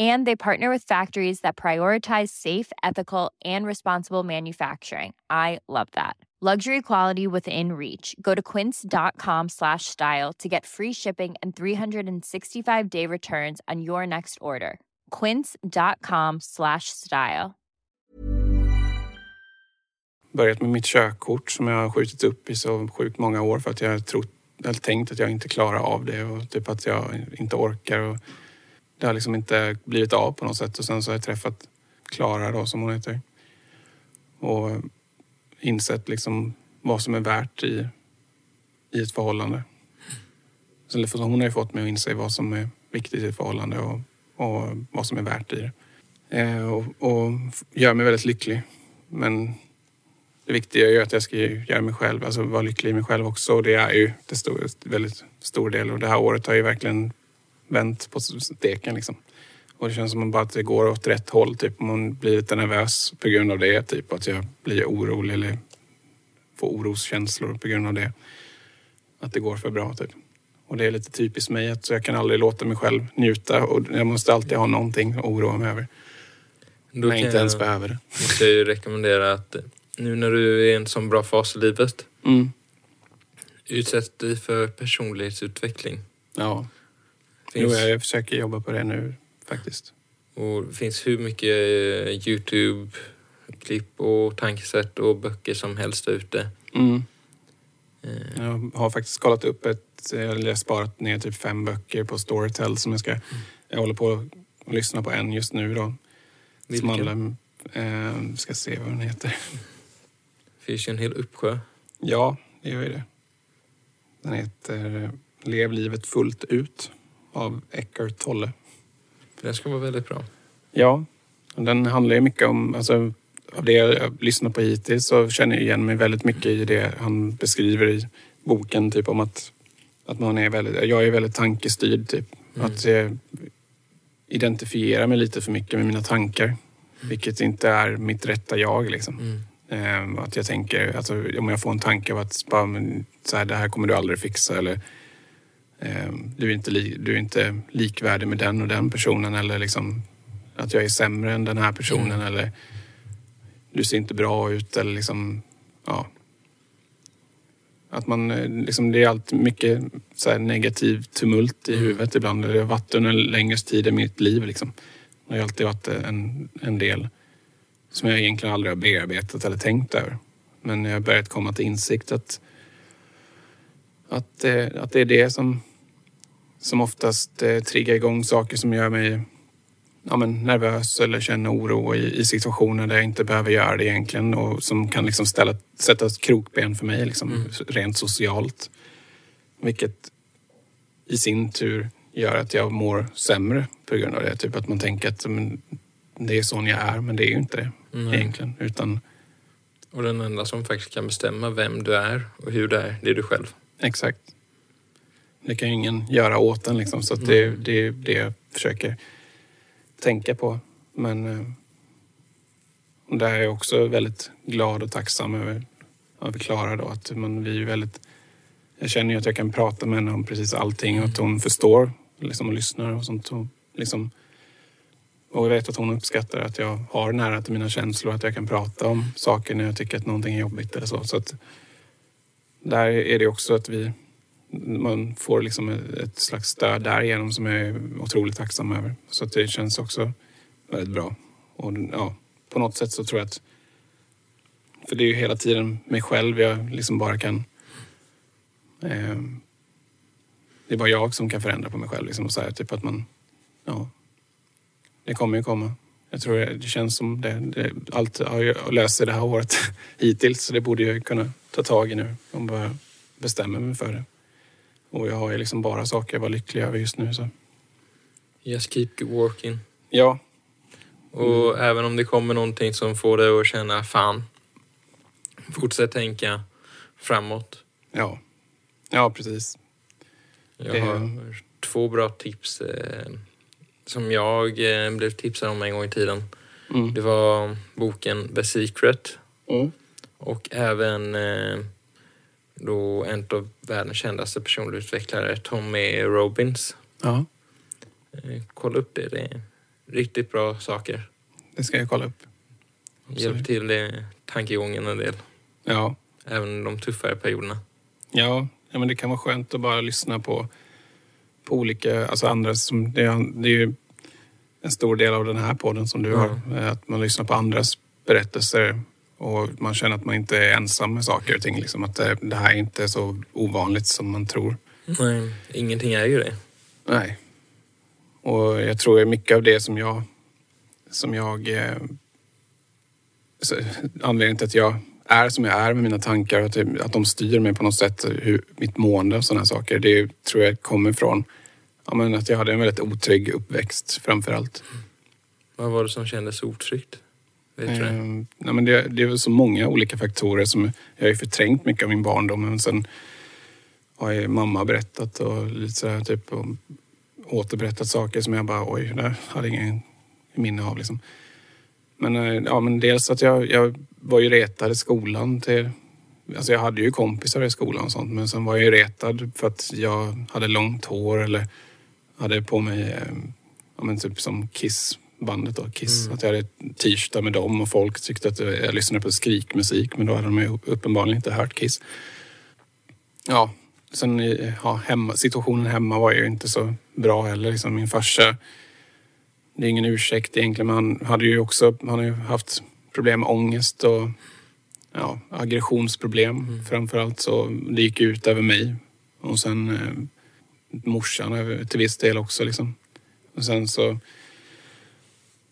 and they partner with factories that prioritize safe ethical and responsible manufacturing. I love that. Luxury quality within reach. Go to quince.com slash style to get free shipping and 365 day returns on your next order. quince.com slash style. Börjat med mitt körkort som jag har skjutit upp i så sjukt många år för att jag trott eller tänkt att jag inte klarar av det och typ att jag inte orkar och det har liksom inte blivit av på något sätt. Och sen så har jag träffat Klara då som hon heter. Och eh, insett liksom vad som är värt i, i ett förhållande. Så hon har ju fått mig att inse vad som är viktigt i ett förhållande och, och vad som är värt i det. Eh, och, och gör mig väldigt lycklig. Men det viktiga är ju att jag ska göra mig själv, alltså vara lycklig i mig själv också. Och det är ju det stor, väldigt stor del. Och det här året har ju verkligen vänt på steken liksom. Och det känns som att det går åt rätt håll. Typ. Man blir lite nervös på grund av det. Typ att jag blir orolig eller får oroskänslor på grund av det. Att det går för bra typ. Och det är lite typiskt mig att jag kan aldrig låta mig själv njuta och jag måste alltid ha någonting att oroa mig över. Då när jag inte ens behöver det. Jag måste ju rekommendera att nu när du är i en sån bra fas i livet. Mm. Utsätt dig för personlighetsutveckling. Ja. Finns... Jo, jag försöker jobba på det nu faktiskt. Och det finns hur mycket eh, Youtube-klipp och tankesätt och böcker som helst ute. Mm. Eh. Jag har faktiskt kollat upp ett, eller jag har sparat ner typ fem böcker på Storytel som jag ska, mm. jag håller på att lyssna på en just nu då. Vilken? Som handlar, eh, ska se vad den heter. Finns ju en hel uppsjö. Ja, det gör ju det. Den heter Lev livet fullt ut av Eckart Tolle. Den ska vara väldigt bra. Ja, den handlar ju mycket om, alltså, av det jag lyssnat på hittills så känner jag igen mig väldigt mycket i det han beskriver i boken. Typ om att, att man är väldigt, jag är väldigt tankestyrd. Typ. Mm. Att jag identifierar mig lite för mycket med mina tankar. Mm. Vilket inte är mitt rätta jag. Liksom. Mm. Ehm, att jag tänker, alltså, om jag får en tanke av att bara, så här, det här kommer du aldrig fixa. Eller, du, är inte du är inte likvärdig med den och den personen. Eller liksom, att jag är sämre än den här personen. Mm. Eller du ser inte bra ut. Eller liksom, ja. Att man, eh, liksom, det är allt mycket så negativ tumult i mm. huvudet ibland. Det har varit under en längre tid i mitt liv. Liksom. Det har alltid varit en, en del som jag egentligen aldrig har bearbetat eller tänkt över. Men jag har börjat komma till insikt att, att, eh, att det är det som, som oftast eh, triggar igång saker som gör mig ja, men nervös eller känner oro i, i, situationer där jag inte behöver göra det egentligen och som kan liksom ställa, sätta ett krokben för mig liksom, mm. rent socialt. Vilket i sin tur gör att jag mår sämre på grund av det. Typ att man tänker att men, det är sån jag är, men det är ju inte det mm. egentligen. Utan... Och den enda som faktiskt kan bestämma vem du är och hur du är, det är du själv. Exakt. Det kan ju ingen göra åt en liksom, så det, mm. det är det jag försöker tänka på. Men eh, där är jag också väldigt glad och tacksam över, över Klara då. Att man, vi är väldigt, jag känner ju att jag kan prata med henne om precis allting och att hon förstår liksom, och lyssnar och sånt. Och, liksom, och jag vet att hon uppskattar att jag har nära till mina känslor, att jag kan prata om saker när jag tycker att någonting är jobbigt eller så. så att, där är det också att vi, man får liksom ett slags stöd därigenom som jag är otroligt tacksam över. Så att det känns också väldigt bra. Och ja, på något sätt så tror jag att... För det är ju hela tiden mig själv jag liksom bara kan... Eh, det är bara jag som kan förändra på mig själv. Liksom, och så här, typ att man... Ja, det kommer ju komma. Jag tror det känns som det. det allt har jag löst sig det här året hittills. Så det borde jag kunna ta tag i nu. Om bara bestämmer mig för det. Och jag har ju liksom bara saker jag var lycklig över just nu. Så. Just keep working. Ja. Och mm. även om det kommer någonting som får dig att känna fan. Fortsätt tänka framåt. Ja. Ja, precis. Jag det... har två bra tips. Eh, som jag eh, blev tipsad om en gång i tiden. Mm. Det var boken The Secret. Mm. Och även eh, då en av världens kändaste personlutvecklare, Tommy Robins. Ja. Eh, kolla upp det. Det är riktigt bra saker. Det ska jag kolla upp. Hjälper till i tankegången en del. Ja. Även de tuffare perioderna. Ja, ja men det kan vara skönt att bara lyssna på på olika, alltså andra som, det är, det är ju en stor del av den här podden som du mm. har. Att man lyssnar på andras berättelser och man känner att man inte är ensam med saker och ting. Liksom att det, det här är inte så ovanligt som man tror. Nej, ingenting är ju det. Nej. Och jag tror mycket av det som jag, som jag eh, anledningen till att jag är som jag är med mina tankar. Att, att de styr mig på något sätt. Hur, mitt mående och sådana saker. Det tror jag kommer från ja, men att jag hade en väldigt otrygg uppväxt framför allt. Vad var det som kändes otryggt? Vet det? Ehm, nej, men det, det är väl så många olika faktorer som jag har ju förträngt mycket av min barndom. Men sen har ju mamma berättat och lite sådär typ och återberättat saker som jag bara oj, det hade jag ingen minne av liksom. Men, eh, ja, men dels att jag, jag var ju retad i skolan till Alltså jag hade ju kompisar i skolan och sånt men sen var jag ju retad för att jag hade långt hår eller hade på mig, eh, ja men typ som Kiss bandet då, Kiss. Att jag hade t-shirtar med dem och folk tyckte att jag lyssnade på skrikmusik men då hade de ju uppenbarligen inte hört Kiss. Ja, sen i- ja, hemma, situationen hemma var ju inte så bra heller. Liksom min farsa, det är ingen ursäkt egentligen men han hade ju också, han har ju haft problem med ångest och ja, aggressionsproblem framförallt. Så det gick ut över mig. Och sen eh, morsan över- till viss del också. Liksom. Och sen så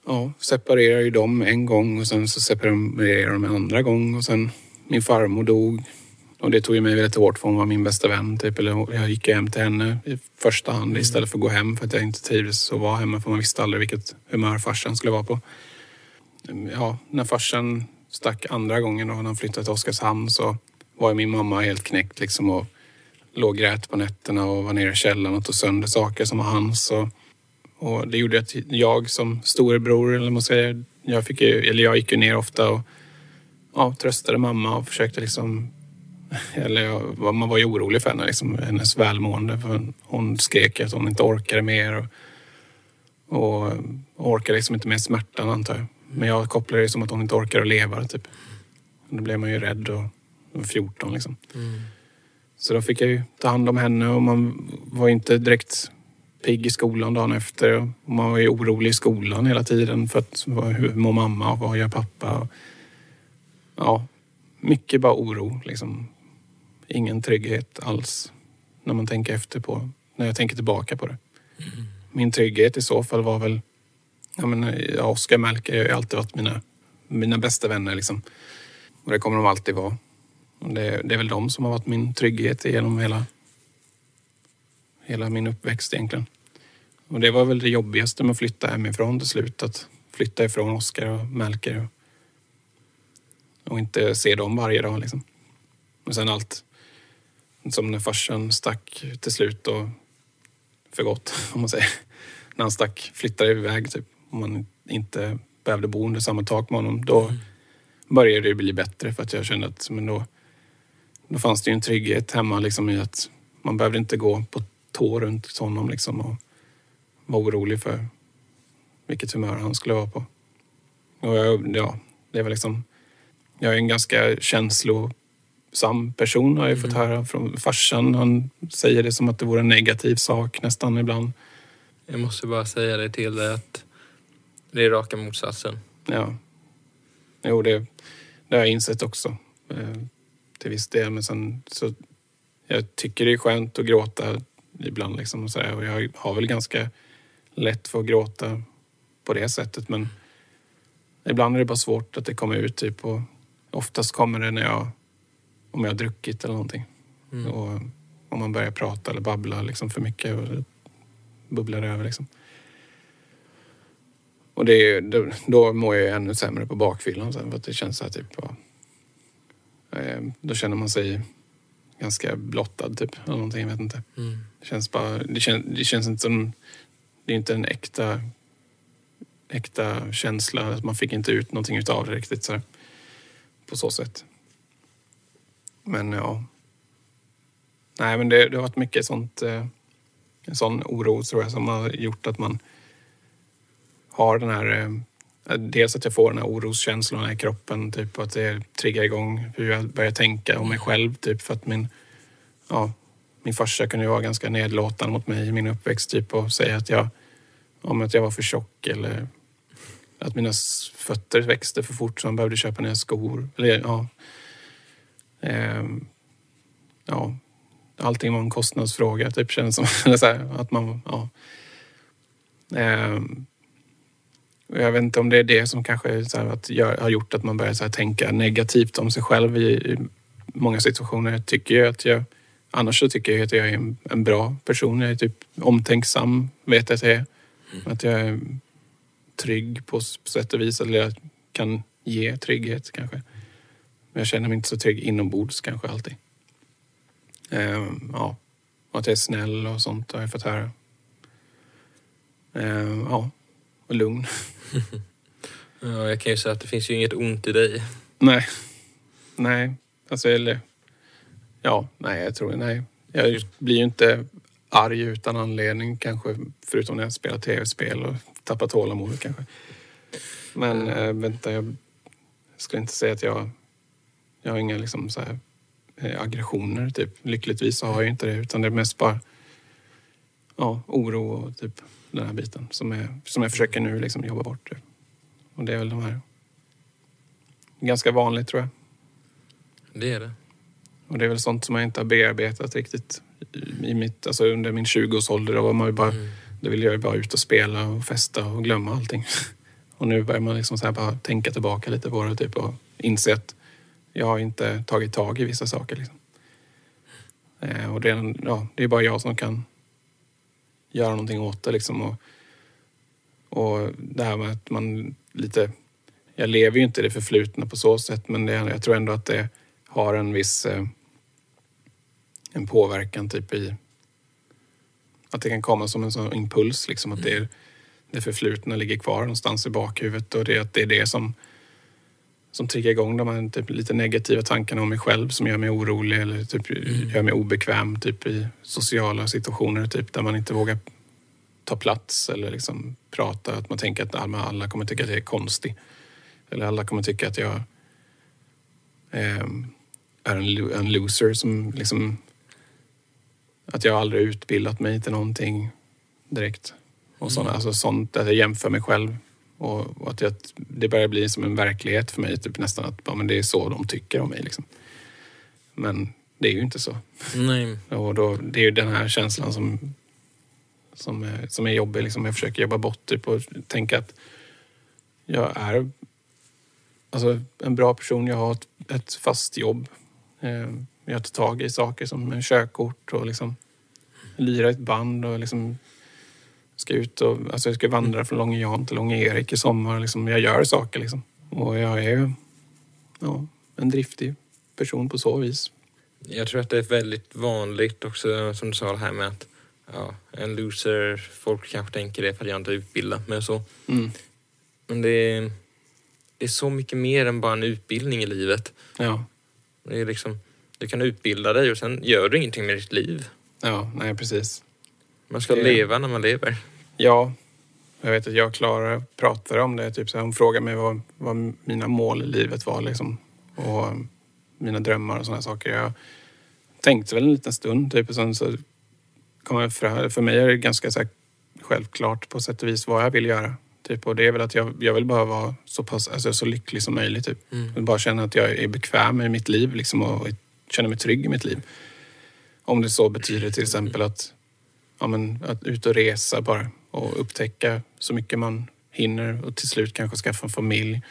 ja, separerade ju de en gång och sen så separerade de en andra gång. Och sen min farmor dog. Och det tog ju mig väldigt hårt för hon var min bästa vän. Typ. Eller jag gick hem till henne i första hand istället för att gå hem för att jag inte trivdes att vara hemma. För man visste aldrig vilket humör farsan skulle vara på ja, när farsan stack andra gången då, när han flyttade till Oskarshamn så var ju min mamma helt knäckt liksom och låg och grät på nätterna och var nere i källaren och tog sönder saker som var hans. Och, och det gjorde att jag som storebror, eller vad man säger, jag, fick ju, eller jag gick ju ner ofta och ja, tröstade mamma och försökte liksom eller jag, man var ju orolig för henne, liksom, hennes välmående. För hon skrek att hon inte orkade mer. Och, och orkade liksom inte med smärtan antar jag. Men jag kopplade det som att hon inte orkar att leva typ. Då blev man ju rädd och och 14 liksom. Så då fick jag ju ta hand om henne och man var ju inte direkt pigg i skolan dagen efter. Och man var ju orolig i skolan hela tiden för att hur mår mamma och vad gör pappa? Och, ja, mycket bara oro liksom. Ingen trygghet alls när man tänker efter på, när jag tänker tillbaka på det. Min trygghet i så fall var väl Ja, men, ja, Oskar och Melker har ju alltid varit mina, mina bästa vänner. Liksom. Och det kommer de alltid vara. Det, det är väl de som har varit min trygghet genom hela, hela min uppväxt egentligen. Och det var väl det jobbigaste med att flytta hemifrån till slut. Att flytta ifrån Oskar och Melker. Och, och inte se dem varje dag. Liksom. Och sen allt som när farsan stack till slut och för gott, om man säger. När han stack, flyttade iväg typ. Om man inte behövde bo under samma tak med honom. Då började det bli bättre för att jag kände att men då, då fanns det ju en trygghet hemma liksom i att man behövde inte gå på tå runt honom liksom och vara orolig för vilket humör han skulle vara på. Och jag, ja, det var liksom... Jag är en ganska känslosam person har jag fått höra från farsan. Han säger det som att det vore en negativ sak nästan ibland. Jag måste bara säga det till dig att det är raka motsatsen. Ja. Jo, det, det har jag insett också. Eh, till viss del. Men sen så... Jag tycker det är skönt att gråta ibland liksom och, så och jag har väl ganska lätt för att gråta på det sättet. Men ibland är det bara svårt att det kommer ut. Typ, och oftast kommer det när jag... Om jag har druckit eller någonting. Och om man börjar prata eller babbla liksom för mycket. Och bubblar över liksom. Och det, är- då, då mår jag ännu sämre på bakfyllan sen för att det känns så här typ... Ja, eh, då känner man sig ganska blottad typ. Eller någonting, jag vet inte. Det känns bara... Det, kän, det känns inte som... Det är inte en äkta, äkta känsla. Man fick inte ut någonting utav det riktigt så På så sätt. Men ja. Nej men det, det har varit mycket sånt... Eh, en sån oro tror jag som har gjort att man har den här... Eh, dels att jag får den här oroskänslan i kroppen. Typ att det triggar igång hur jag börjar tänka om mig själv. Typ för att min... Ja, min farsa kunde ju vara ganska nedlåtande mot mig i min uppväxt. Typ och säga att jag... Om att jag var för tjock eller att mina fötter växte för fort så han behövde köpa nya skor. Eller ja... Ehm, ja, allting var en kostnadsfråga typ känns som. Eller att man, ja. Ehm, jag vet inte om det är det som kanske så att har gjort att man börjar så tänka negativt om sig själv i, i många situationer. Jag tycker ju att jag, annars så tycker jag att jag är en, en bra person. Jag är typ omtänksam, vet jag att jag är. Att jag är trygg på sätt och vis. Eller jag kan ge trygghet kanske. Men jag känner mig inte så trygg inombords kanske alltid. Ehm, ja, och att jag är snäll och sånt har jag fått höra. Ehm, ja, och lugn. Ja, jag kan ju säga att det finns ju inget ont i dig. Nej. Nej. Alltså, eller... Ja, nej, jag tror nej. Jag blir ju inte arg utan anledning kanske. Förutom när jag spelar tv-spel och tappar tålamodet kanske. Men äh, vänta, jag skulle inte säga att jag... Jag har inga liksom så här eh, aggressioner typ. Lyckligtvis så har jag inte det. Utan det är mest bara ja, oro och typ den här biten som, är, som jag försöker nu liksom jobba bort. Och det är väl de här... Ganska vanligt tror jag. Det är det. Och det är väl sånt som jag inte har bearbetat riktigt i- mitt, alltså under min 20-årsålder. Då, var man bara, då ville jag ju bara ut och spela och festa och glömma allting. Och nu börjar man liksom så bara tänka tillbaka lite på det typ, och inse att jag har inte tagit tag i vissa saker. Liksom. Eh, och det är, ja, det är bara jag som kan göra någonting åt det. Liksom, och, och det här med att man lite... Jag lever ju inte i det förflutna på så sätt men det, jag tror ändå att det har en viss eh, en påverkan typ i att det kan komma som en sån impuls liksom att det, är, det förflutna ligger kvar någonstans i bakhuvudet och det, att det är det som som triggar igång de här typ, lite negativa tankarna om mig själv som gör mig orolig eller typ, gör mig obekväm typ, i sociala situationer typ, där man inte vågar ta plats eller liksom prata. Att man tänker att alla, alla kommer tycka att jag är konstig. Eller alla kommer tycka att jag ehm, är en, en loser som liksom... Att jag aldrig utbildat mig till någonting direkt. Och såna, alltså sånt, att jag jämför mig själv. Och, att jag, det börjar bli som en verklighet för mig. Typ nästan att ja, men det är så de tycker om mig. Liksom. Men det är ju inte så. Nej. Och då, det är ju den här känslan som, som, är, som är jobbig. Liksom. Jag försöker jobba bort typ, och tänka att jag är alltså, en bra person. Jag har ett, ett fast jobb. Eh, jag tar tag i saker som en körkort och liksom lira i ett band och liksom ska ut och alltså jag ska vandra från Långe Jan till Långe Erik i sommar. Liksom. Jag gör saker liksom. Och jag är ja, en driftig person på så vis. Jag tror att det är väldigt vanligt också som du sa det här med att ja, en loser, folk kanske tänker det för att jag inte är utbildad men så. Mm. Men det är, det är så mycket mer än bara en utbildning i livet. Ja. Det är liksom, du kan utbilda dig och sen gör du ingenting med ditt liv. ja, nej precis. Man ska Det- leva när man lever. Ja, jag vet att jag och Klara pratade om det. Typ, så här, hon frågade mig vad, vad mina mål i livet var liksom, och mina drömmar och sådana saker. Jag tänkte väl en liten stund typ, och sen så kom jag fram, för mig är det ganska så här, självklart på sätt och vis vad jag vill göra. Typ, och det är väl att jag, jag vill bara vara så, pass, alltså, så lycklig som möjligt. Typ. Jag vill bara känna att jag är bekväm i mitt liv liksom, och känner mig trygg i mitt liv. Om det så betyder till exempel att ja, men, att ut och resa bara och upptäcka så mycket man hinner och till slut kanske skaffa en familj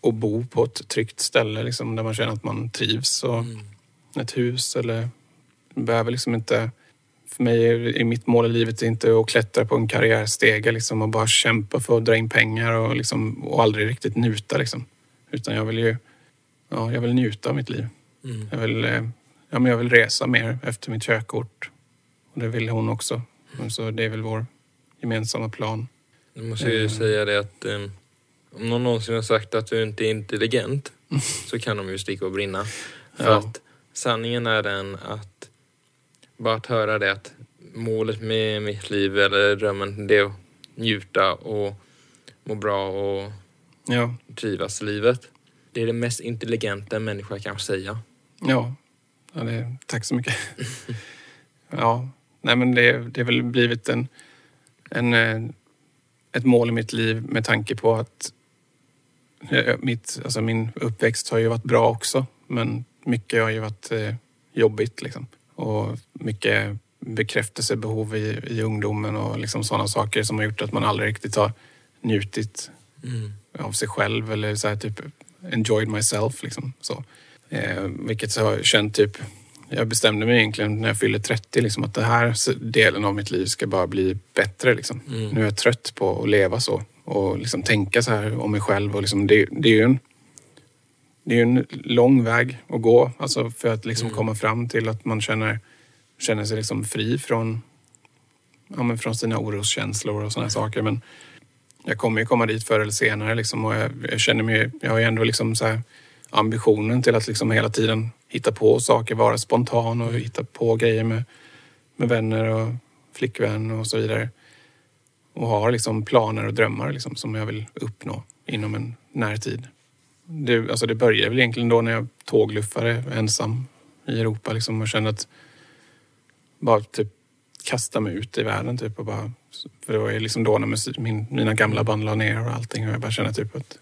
och bo på ett tryggt ställe liksom, där man känner att man trivs. Och Ett hus eller behöver liksom inte... För mig är, är mitt mål i livet inte att klättra på en karriärstege liksom, och bara kämpa för att dra in pengar och, liksom, och aldrig riktigt njuta. Liksom. Utan jag vill ju ja, jag vill njuta av mitt liv. Jag, vill, eh, ja, men jag vill resa mer efter mitt körkort. Och det vill hon också. Så det är väl vår gemensamma plan. Jag måste ju Mm. säga det att eh, om någon någonsin har sagt att du inte är intelligent så kan de ju sticka och brinna. För Ja. att sanningen är den att bara att höra det att målet med mitt liv eller drömmen det är att njuta och må bra och Ja, trivas i livet. Det är det mest intelligenta en människa kan säga. ja. ja det, tack så mycket. ja, nej men det, det har väl blivit en, en, eh, ett mål i mitt liv med tanke på att eh, mitt, alltså min uppväxt har ju varit bra också. Men mycket har ju varit eh, jobbigt liksom. Och mycket bekräftelsebehov i, i ungdomen och liksom sådana saker som har gjort att man aldrig riktigt har njutit av sig själv eller så här typ enjoyed myself liksom. Så. Eh, vilket jag har känt typ, jag bestämde mig egentligen när jag fyllde 30 liksom att den här delen av mitt liv ska bara bli bättre liksom. Nu är jag trött på att leva så och liksom tänka så här om mig själv och liksom det, det är ju en det är ju en lång väg att gå alltså för att liksom komma fram till att man känner, känner sig liksom fri från, ja, men från sina oroskänslor och sådana saker. Men jag kommer ju komma dit förr eller senare liksom, och jag, jag känner mig, jag har ju ändå liksom så här ambitionen till att liksom hela tiden hitta på saker, vara spontan och hitta på grejer med, med vänner och flickvän och så vidare. Och har liksom planer och drömmar liksom, som jag vill uppnå inom en närtid. Det, alltså det började väl egentligen då när jag tågluffade ensam i Europa liksom, och kände att bara typ kasta mig ut i världen typ och bara för det var ju liksom då när musik, min, mina gamla band la ner och allting och jag bara kände typ att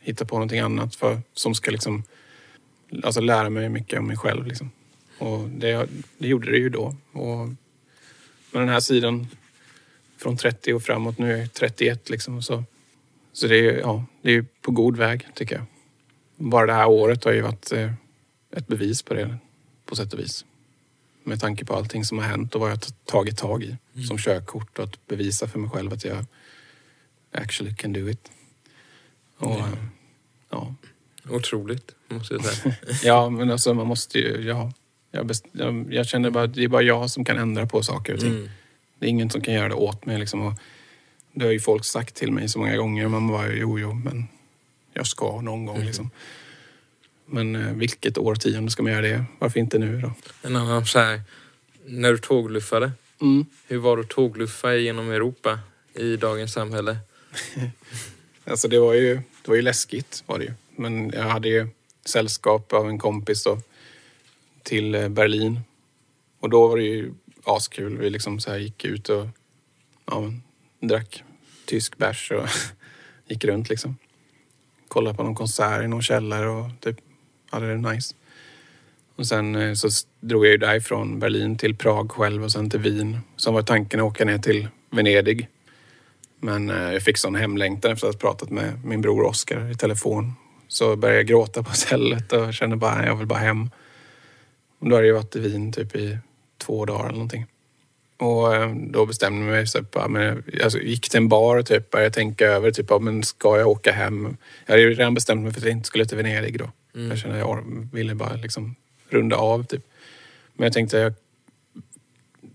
hitta på någonting annat för, som ska liksom alltså lära mig mycket om mig själv liksom. Och det, det gjorde det ju då. Och med den här sidan från 30 och framåt, nu är jag 31 liksom så, så det är ja, det är på god väg tycker jag. Bara det här året har ju varit eh, ett bevis på det på sätt och vis. Med tanke på allting som har hänt och vad jag tagit tag i som körkort och att bevisa för mig själv att jag actually can do it. Och, eh, ja. Otroligt, måste jag säga. ja, men alltså man måste ju, ja. Jag, best, jag, jag känner bara att det är bara jag som kan ändra på saker och ting. Mm. Det är ingen som kan göra det åt mig liksom. Och det har ju folk sagt till mig så många gånger. Man bara, jo, jo, men jag ska någon gång liksom. Men eh, vilket årtionde ska man göra det? Varför inte nu då? En annan så här, när du tågluffade, Mm. hur var det att tågluffa genom Europa i dagens samhälle? Alltså det var ju, det var ju läskigt var det ju. Men jag hade ju sällskap av en kompis då, till eh, Berlin. Och då var det ju askul. Vi liksom så här gick ut och ja, drack tysk bärs och gick runt liksom. Kollade på någon konsert i någon källare och typ hade det nice. Och sen eh, så drog jag ju därifrån Berlin till Prag själv och sen till Wien. Sen var tanken att åka ner till Venedig. Men eh, jag fick sån hemlängtan efter att ha pratat med min bror Oskar i telefon. Så började jag gråta på hotellet och kände bara jag vill bara hem. Och då hade jag varit i Wien typ i två dagar eller någonting. Och eh, då bestämde jag mig så bara, men jag alltså, gick till en bar och typ började tänka över typ, ja, men ska jag åka hem? Jag hade ju redan bestämt mig för att jag inte skulle till Venedig då. Jag kände att jag ville bara liksom runda av typ. Men jag tänkte jag,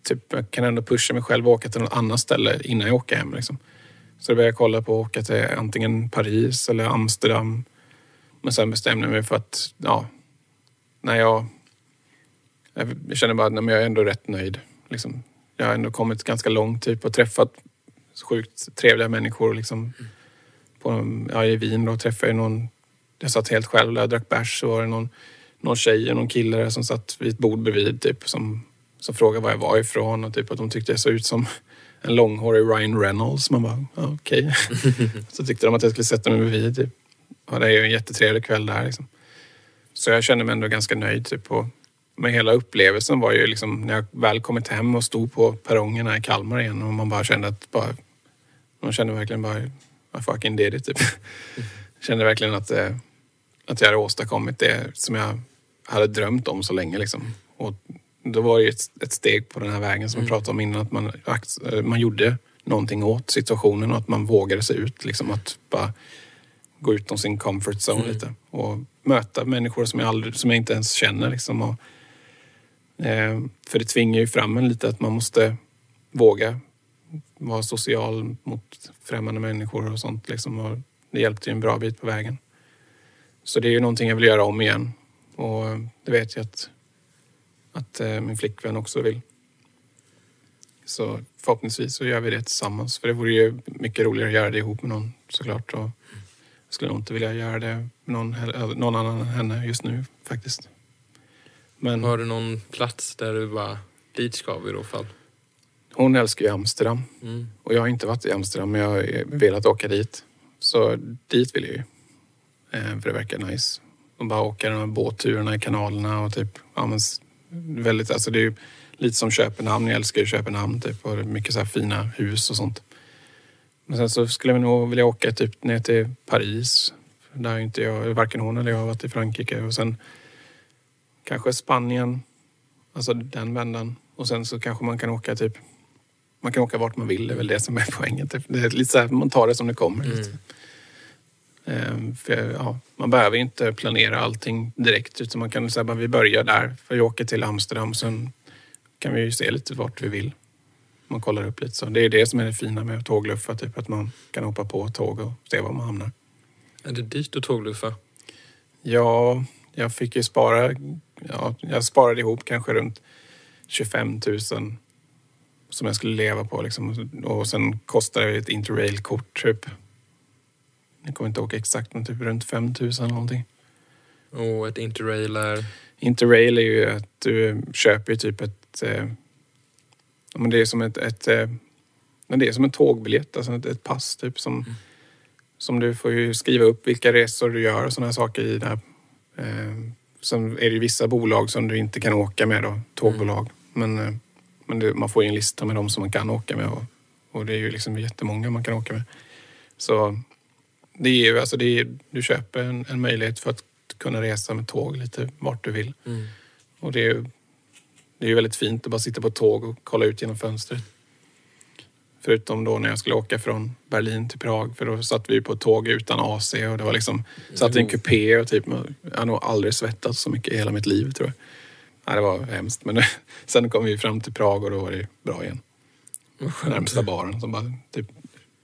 typ, jag kan ändå pusha mig själv och åka till något annat ställe innan jag åker hem. Liksom. Så då började jag kolla på att åka till antingen Paris eller Amsterdam. Men sen bestämde jag mig för att, ja, när jag... Jag känner bara att nej, men jag är ändå rätt nöjd. Liksom. Jag har ändå kommit ganska långt typ, och träffat sjukt trevliga människor. Liksom. På, ja, I Wien då träffade jag någon... Jag satt helt själv där och drack bärs. Så var det någon, någon tjej och någon kille där som satt vid ett bord bredvid typ, som, som frågade var jag var ifrån och typ, att de tyckte jag såg ut som en långhårig Ryan Reynolds. Man bara, ja, okej. så tyckte de att jag skulle sätta mig bredvid. Typ. Ja, det är ju en jättetrevlig kväll där. Liksom. Så jag kände mig ändå ganska nöjd. Typ, och, men hela upplevelsen var ju liksom när jag väl kommit hem och stod på perrongerna i Kalmar igen och man bara kände att bara, man kände verkligen bara I fucking did it typ. kände verkligen att, eh, att jag hade åstadkommit det som jag hade drömt om så länge liksom. Och då var det ju ett, ett steg på den här vägen som jag pratade om innan att man, man gjorde någonting åt situationen och att man vågade sig ut liksom att bara gå utom sin comfort zone lite och möta människor som jag, aldrig, som jag inte ens känner. Liksom. Och, eh, för det tvingar ju fram en lite att man måste våga vara social mot främmande människor och sånt. Liksom. Och det hjälpte ju en bra bit på vägen. Så det är ju någonting jag vill göra om igen. Och det vet jag att, att eh, min flickvän också vill. Så förhoppningsvis så gör vi det tillsammans. För det vore ju mycket roligare att göra det ihop med någon såklart. Och skulle nog inte vilja göra det med någon, någon annan än henne just nu faktiskt. Men Har du någon plats där du bara, dit ska vi i så fall? hon älskar ju Amsterdam. Mm. Och jag har inte varit i Amsterdam men jag har velat åka dit. Så dit vill jag ju. Eh, För det verkar nice. Och bara åka de här båtturerna i kanalerna och typ, ja men väldigt, alltså det är ju lite som Köpenhamn. Jag älskar ju Köpenhamn typ och mycket så här fina hus och sånt. Men sen så skulle vi nog vilja åka typ ner till Paris. Där inte jag, varken hon eller jag har varit i Frankrike. Och sen kanske Spanien. Alltså den vändan. Och sen så kanske man kan åka typ... Man kan åka vart man vill, det är väl det som är poängen. Typ. Det är lite så här, man tar det som det kommer. Mm. Lite. Ehm, för, ja, man behöver inte planera allting direkt utan man kan säga att vi börjar där. För vi åker till Amsterdam sen kan vi ju se lite vart vi vill. Man kollar upp lite så. Det är det som är det fina med tågluffa, typ att man kan hoppa på tåg och se var man hamnar. Är det dyrt att tågluffa? Ja, jag fick ju spara. Ja, jag sparade ihop kanske runt 25 000 som jag skulle leva på. Liksom. Och sen kostade det ett interrail-kort typ. Jag kommer inte ihåg exakt, men typ runt 5 000 eller någonting. Och ett interrail är... Interrail är ju att du köper typ ett... Men det är som ett... ett eh, det är som en tågbiljett, alltså ett, ett pass typ som, som du får ju skriva upp vilka resor du gör och sådana saker i där. Eh, sen är det ju vissa bolag som du inte kan åka med då, tågbolag. Men, eh, men det, man får ju en lista med de som man kan åka med och, och det är ju liksom jättemånga man kan åka med. Så det är ju alltså, det är, du köper en, en möjlighet för att kunna resa med tåg lite vart du vill. Mm. Och det är ju det är ju väldigt fint att bara sitta på ett tåg och kolla ut genom fönstret. Förutom då när jag skulle åka från Berlin till Prag för då satt vi på ett tåg utan AC och det var liksom, satt i en kupé och typ, jag har nog aldrig svettats så mycket i hela mitt liv tror jag. Ja, det var hemskt men sen kom vi fram till Prag och då var det bra igen. Närmsta baren som bara typ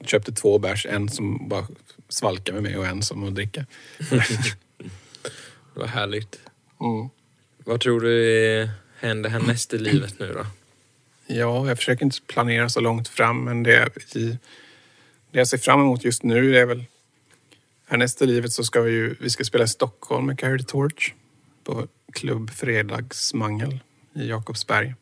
köpte två bärs, en som bara svalka med mig och en som att dricka. Vad härligt. Mm. Vad tror du eh, händer härnäst i livet nu då? Ja, jag försöker inte planera så långt fram men det, i, det jag ser fram emot just nu är väl härnäst i livet så ska vi ju, vi ska spela i Stockholm med Carry the Torch på klubb Fredagsmangel i Jakobsberg.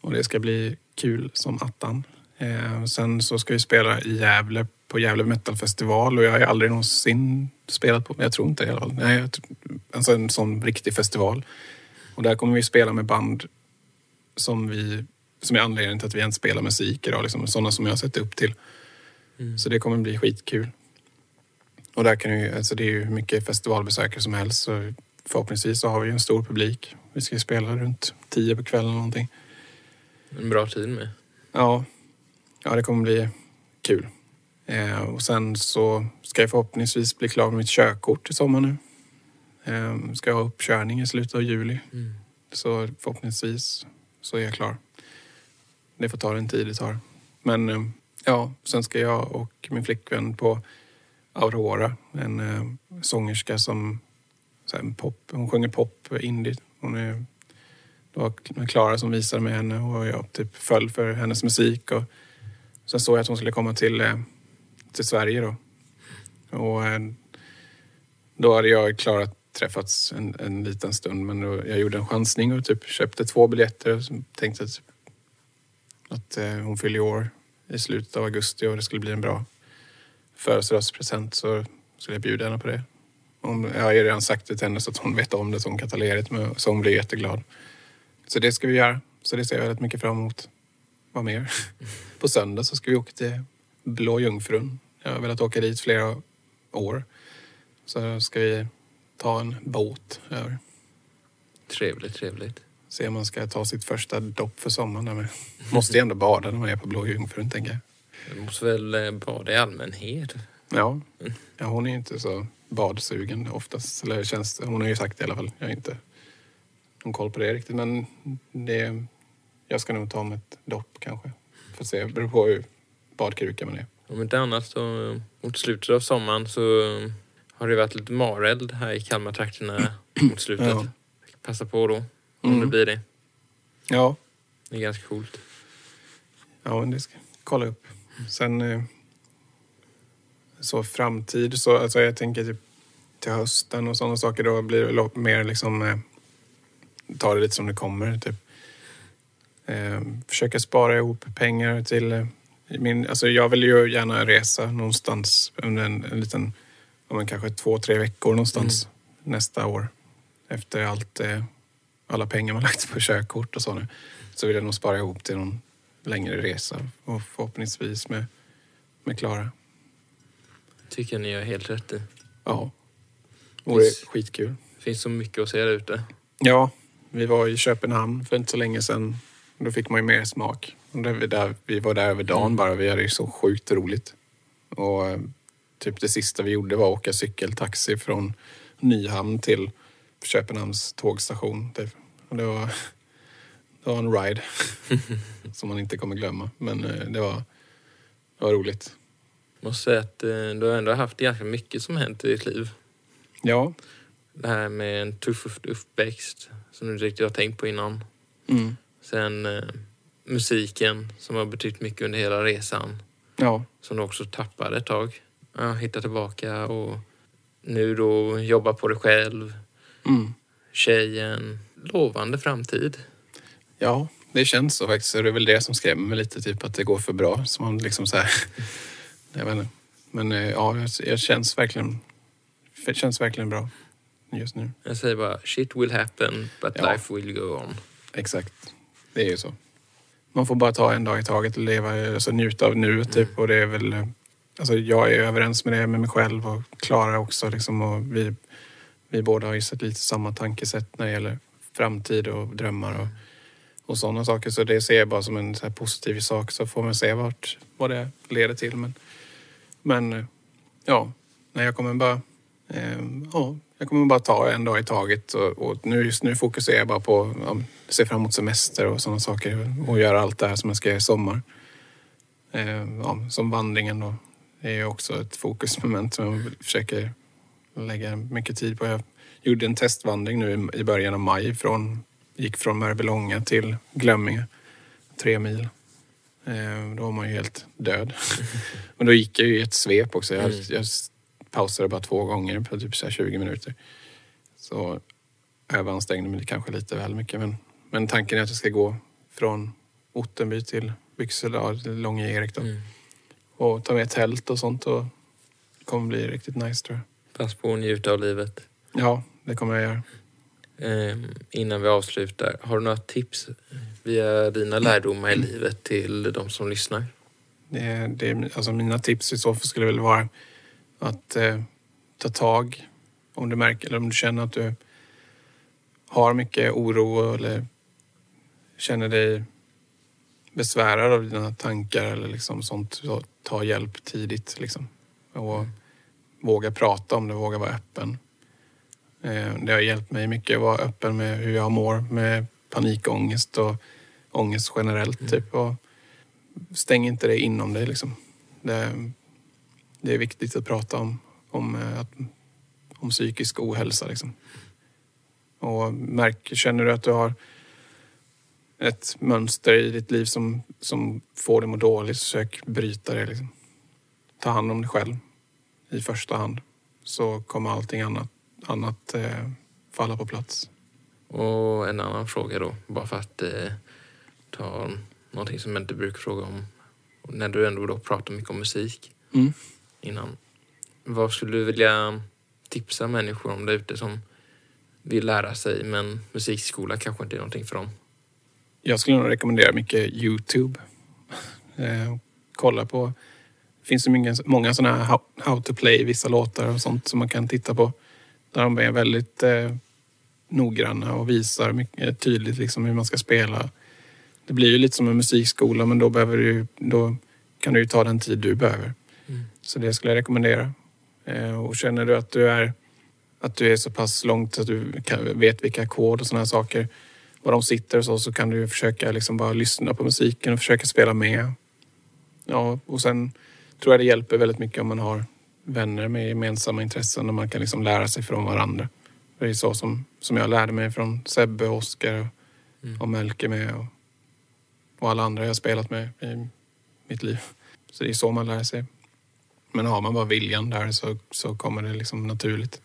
Och det ska bli kul som attan. Eh, sen så ska vi spela i Gävle på Gävle Metal Festival och jag har aldrig någonsin spelat på, jag tror inte i alla fall, nej, jag alltså en sån riktig festival. Och där kommer vi spela med band som vi som är anledningen till att vi ens spelar musik idag. Liksom, sådana som jag har sett upp till. Så det kommer bli skitkul. Och där kan ju, alltså det är ju mycket festivalbesökare som helst. Så förhoppningsvis så har vi ju en stor publik. Vi ska ju spela runt tio på kvällen någonting. En bra tid med. Ja, ja det kommer bli kul. Eh, och sen så ska jag förhoppningsvis bli klar med mitt körkort i sommar nu. Eh, ska ha uppkörning i slutet av juli. Så förhoppningsvis så är jag klar. Det får ta den tid det tar. Men eh, ja, sen ska jag och min flickvän på Aurora, en eh, sångerska som så här, pop, hon sjunger pop, indie. Hon är, det var Klara som visade mig henne och jag typ föll för hennes musik. Och sen såg jag att hon skulle komma till, eh, till Sverige då. Och eh, då hade jag och Klara träffats en, en liten stund men då, jag gjorde en chansning och typ köpte två biljetter och tänkte att, att eh, hon fyller år i slutet av augusti och det skulle bli en bra födelsedagspresent så skulle jag bjuda henne på det. Om, jag har ju redan sagt det till henne så att hon vet om det så hon kan ta ledigt med, så hon blir jätteglad. Så det ska vi göra. Så det ser jag väldigt mycket fram emot. Vad mer? På söndag så ska vi åka till Blå Jungfrun. Jag har velat åka dit flera år. Så ska vi ta en båt över. Trevligt, trevligt. Se om man ska ta sitt första dopp för sommaren där med. Måste ju ändå bada när man är på Blå Jungfrun tänker jag. Du måste väl eh, bada i allmänhet? Ja. ja, hon är ju inte så badsugen oftast. Eller känns, hon har ju sagt det i alla fall. Jag har inte någon koll på det riktigt. Men det, jag ska nog ta med ett dopp kanske. Får se, det beror på hur badkruka man är. Om inte annat så mot slutet av sommaren så eh, har det varit lite mareld här i Kalmartrakterna mot slutet. Ja. Passa på då om Mm. det blir det. Ja, Det är ganska coolt. Ja, men det ska jag kolla upp. Sen eh, så framtid så, alltså jag tänker typ till hösten och sådana saker då blir det mer liksom eh, ta det lite som det kommer typ. Eh, försöka spara ihop pengar till min, alltså jag vill ju gärna resa någonstans under en, en liten, ja men kanske två, tre veckor någonstans nästa år. Efter allt, eh, alla pengar man lagt på körkort och så nu. Så vill jag nog spara ihop till någon längre resa och förhoppningsvis med med Klara. Tycker ni gör helt rätt i. Ja. Och det är skitkul. Finns så mycket att se där ute. Ja, vi var i Köpenhamn för inte så länge sedan. Då fick man ju mer smak. Där vi, där, vi var där över dagen bara. Vi hade ju så sjukt roligt. Och eh, typ det sista vi gjorde var att åka cykeltaxi från Nyhamn till Köpenhamns tågstation. Typ. Och det var, det var en ride som man inte kommer glömma. Men eh, det var, det var roligt. Måste säga att eh, du har ändå haft ganska mycket som hänt i ditt liv. Ja, Det här med en tuff uppväxt som du inte riktigt har tänkt på innan. mm. Sen eh, musiken som har betytt mycket under hela resan. ja, Som du också tappade ett tag. Ja, hitta tillbaka och nu då jobba på dig själv. mm. Tjejen. Lovande framtid. Ja, det känns så faktiskt. Det är väl det som skrämmer mig lite, typ att det går för bra. Så man liksom så här... Jag vet inte. Men eh, ja, jag, känns verkligen... Det känns verkligen bra just nu. Jag säger bara shit will happen but Ja. life will go on. Exakt. Det är ju så. Man får bara ta en dag i taget och leva, alltså njuta av nuet typ. Och det är väl... Alltså jag är överens med det med mig själv och Klara också liksom. Och vi, vi båda har ju sett lite samma tankesätt när det gäller framtid och drömmar och, och sådana saker. Så det ser jag bara som en så här positiv sak. Så får man se vart, vad det leder till. Men, men ja, nej, jag kommer bara... Eh, ja, jag kommer bara ta en dag i taget. Och, och nu, just nu fokuserar jag bara på ja, se fram emot semester och sådana saker. Och göra allt det här som jag ska göra i sommar. Eh, ja, som vandringen då. Det är också ett fokusmoment som jag försöker lägga mycket tid på. Jag gjorde en testvandring nu i- början av maj. Från, gick från Mörbylånga till Glömminge. Tre mil. Eh, då var man ju helt död. Men då gick jag ju i ett svep också. Jag, jag pausade bara två gånger på typ så här 20 minuter. Så överansträngde mig kanske lite väl mycket. Men, men tanken är att jag ska gå från Ottenby till Byxel, ja, Långe Erik då. Och ta med tält och sånt. Och det kommer bli riktigt nice tror jag. Pass på att njuta av livet. Ja, det kommer jag göra. Eh, innan vi avslutar, har du några tips via dina lärdomar i livet till de som lyssnar? Det, det, alltså mina tips i så fall skulle väl vara att eh, ta tag om du märker eller om du känner att du har mycket oro eller känner dig besvärad av dina tankar eller liksom sånt. Så ta hjälp tidigt liksom. Och våga prata om det, våga vara öppen. Eh, det har hjälpt mig mycket att vara öppen med hur jag mår med panikångest och ångest generellt typ. Och, stäng inte det inom dig. Liksom. Det, det är viktigt att prata om, om, eh, om psykisk ohälsa. Liksom. Och märk, känner du att du har ett mönster i ditt liv som, som får dig att må dåligt, försök bryta det. Liksom. Ta hand om dig själv i första hand. Så kommer allting annat, annat eh, falla på plats. Och en annan fråga då, bara för att eh, ta någonting som jag inte brukar fråga om. När du ändå då pratar mycket om musik Mm. innan. Vad skulle du vilja tipsa människor om där ute som vill lära sig men musikskola kanske inte är någonting för dem? Jag skulle nog rekommendera mycket Youtube. Eh, kolla på. Det finns ju många, många sådana här how, how to play vissa låtar och sånt som man kan titta på. Där de är väldigt eh, noggranna och visar mycket tydligt liksom hur man ska spela. Det blir ju lite som en musikskola men då, behöver du, då kan du ju ta den tid du behöver. Så det skulle jag rekommendera. Eh, och känner du att du är att du är så pass långt att du vet vilka ackord och sådana saker var de sitter och så, så kan du försöka liksom bara lyssna på musiken och försöka spela med. Ja, och sen tror jag det hjälper väldigt mycket om man har vänner med gemensamma intressen och man kan liksom lära sig från varandra. Det är så som, som jag lärde mig från Sebbe, Oskar och, och Melke med och, och alla andra jag spelat med i mitt liv. Så det är så man lär sig. Men har man bara viljan där så, så kommer det liksom naturligt.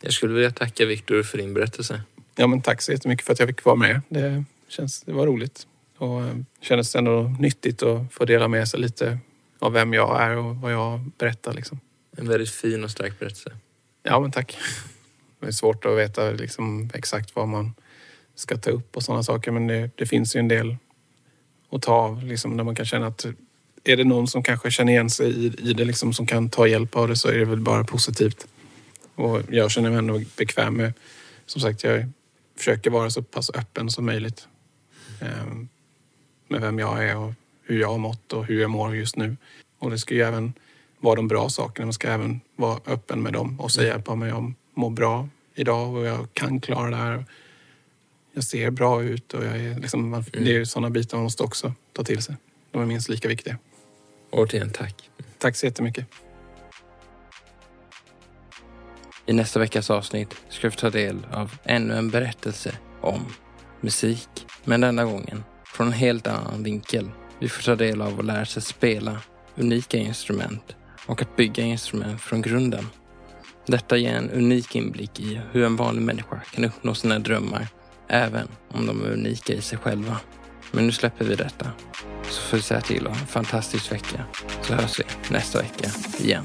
Jag skulle vilja tacka Viktor för din berättelse. Ja, men tack så jättemycket för att jag fick vara med. Det, känns, det var roligt. Och eh, kändes ändå nyttigt att få dela med sig lite av vem jag är och vad jag berättar. Liksom. En väldigt fin och stark berättelse. Ja, men tack. Det är svårt att veta liksom, exakt vad man ska ta upp och sådana saker. Men det, det finns ju en del att ta av. Liksom, där man kan känna att är det någon som kanske känner igen sig i, i det, liksom, som kan ta hjälp av det så är det väl bara positivt. Och jag känner mig ändå bekväm med, som sagt, jag försöker vara så pass öppen som möjligt. Eh, med vem jag är och hur jag har mått och hur jag mår just nu. Och det ska ju även vara de bra sakerna. Man ska även vara öppen med dem och säga på mig om mår bra idag och jag kan klara det här. Jag ser bra ut och jag är liksom, mm. det är ju sådana bitar man måste också ta till sig. De är minst lika viktiga. Återigen tack. Tack så jättemycket. I nästa veckas avsnitt ska vi ta del av ännu en berättelse om musik. Men denna gången från en helt annan vinkel. Vi får ta del av och lära sig spela unika instrument och att bygga instrument från grunden. Detta ger en unik inblick i hur en vanlig människa kan uppnå sina drömmar, även om de är unika i sig själva. Men nu släpper vi detta, så får vi säga till och ha en fantastisk vecka, så hörs vi nästa vecka igen.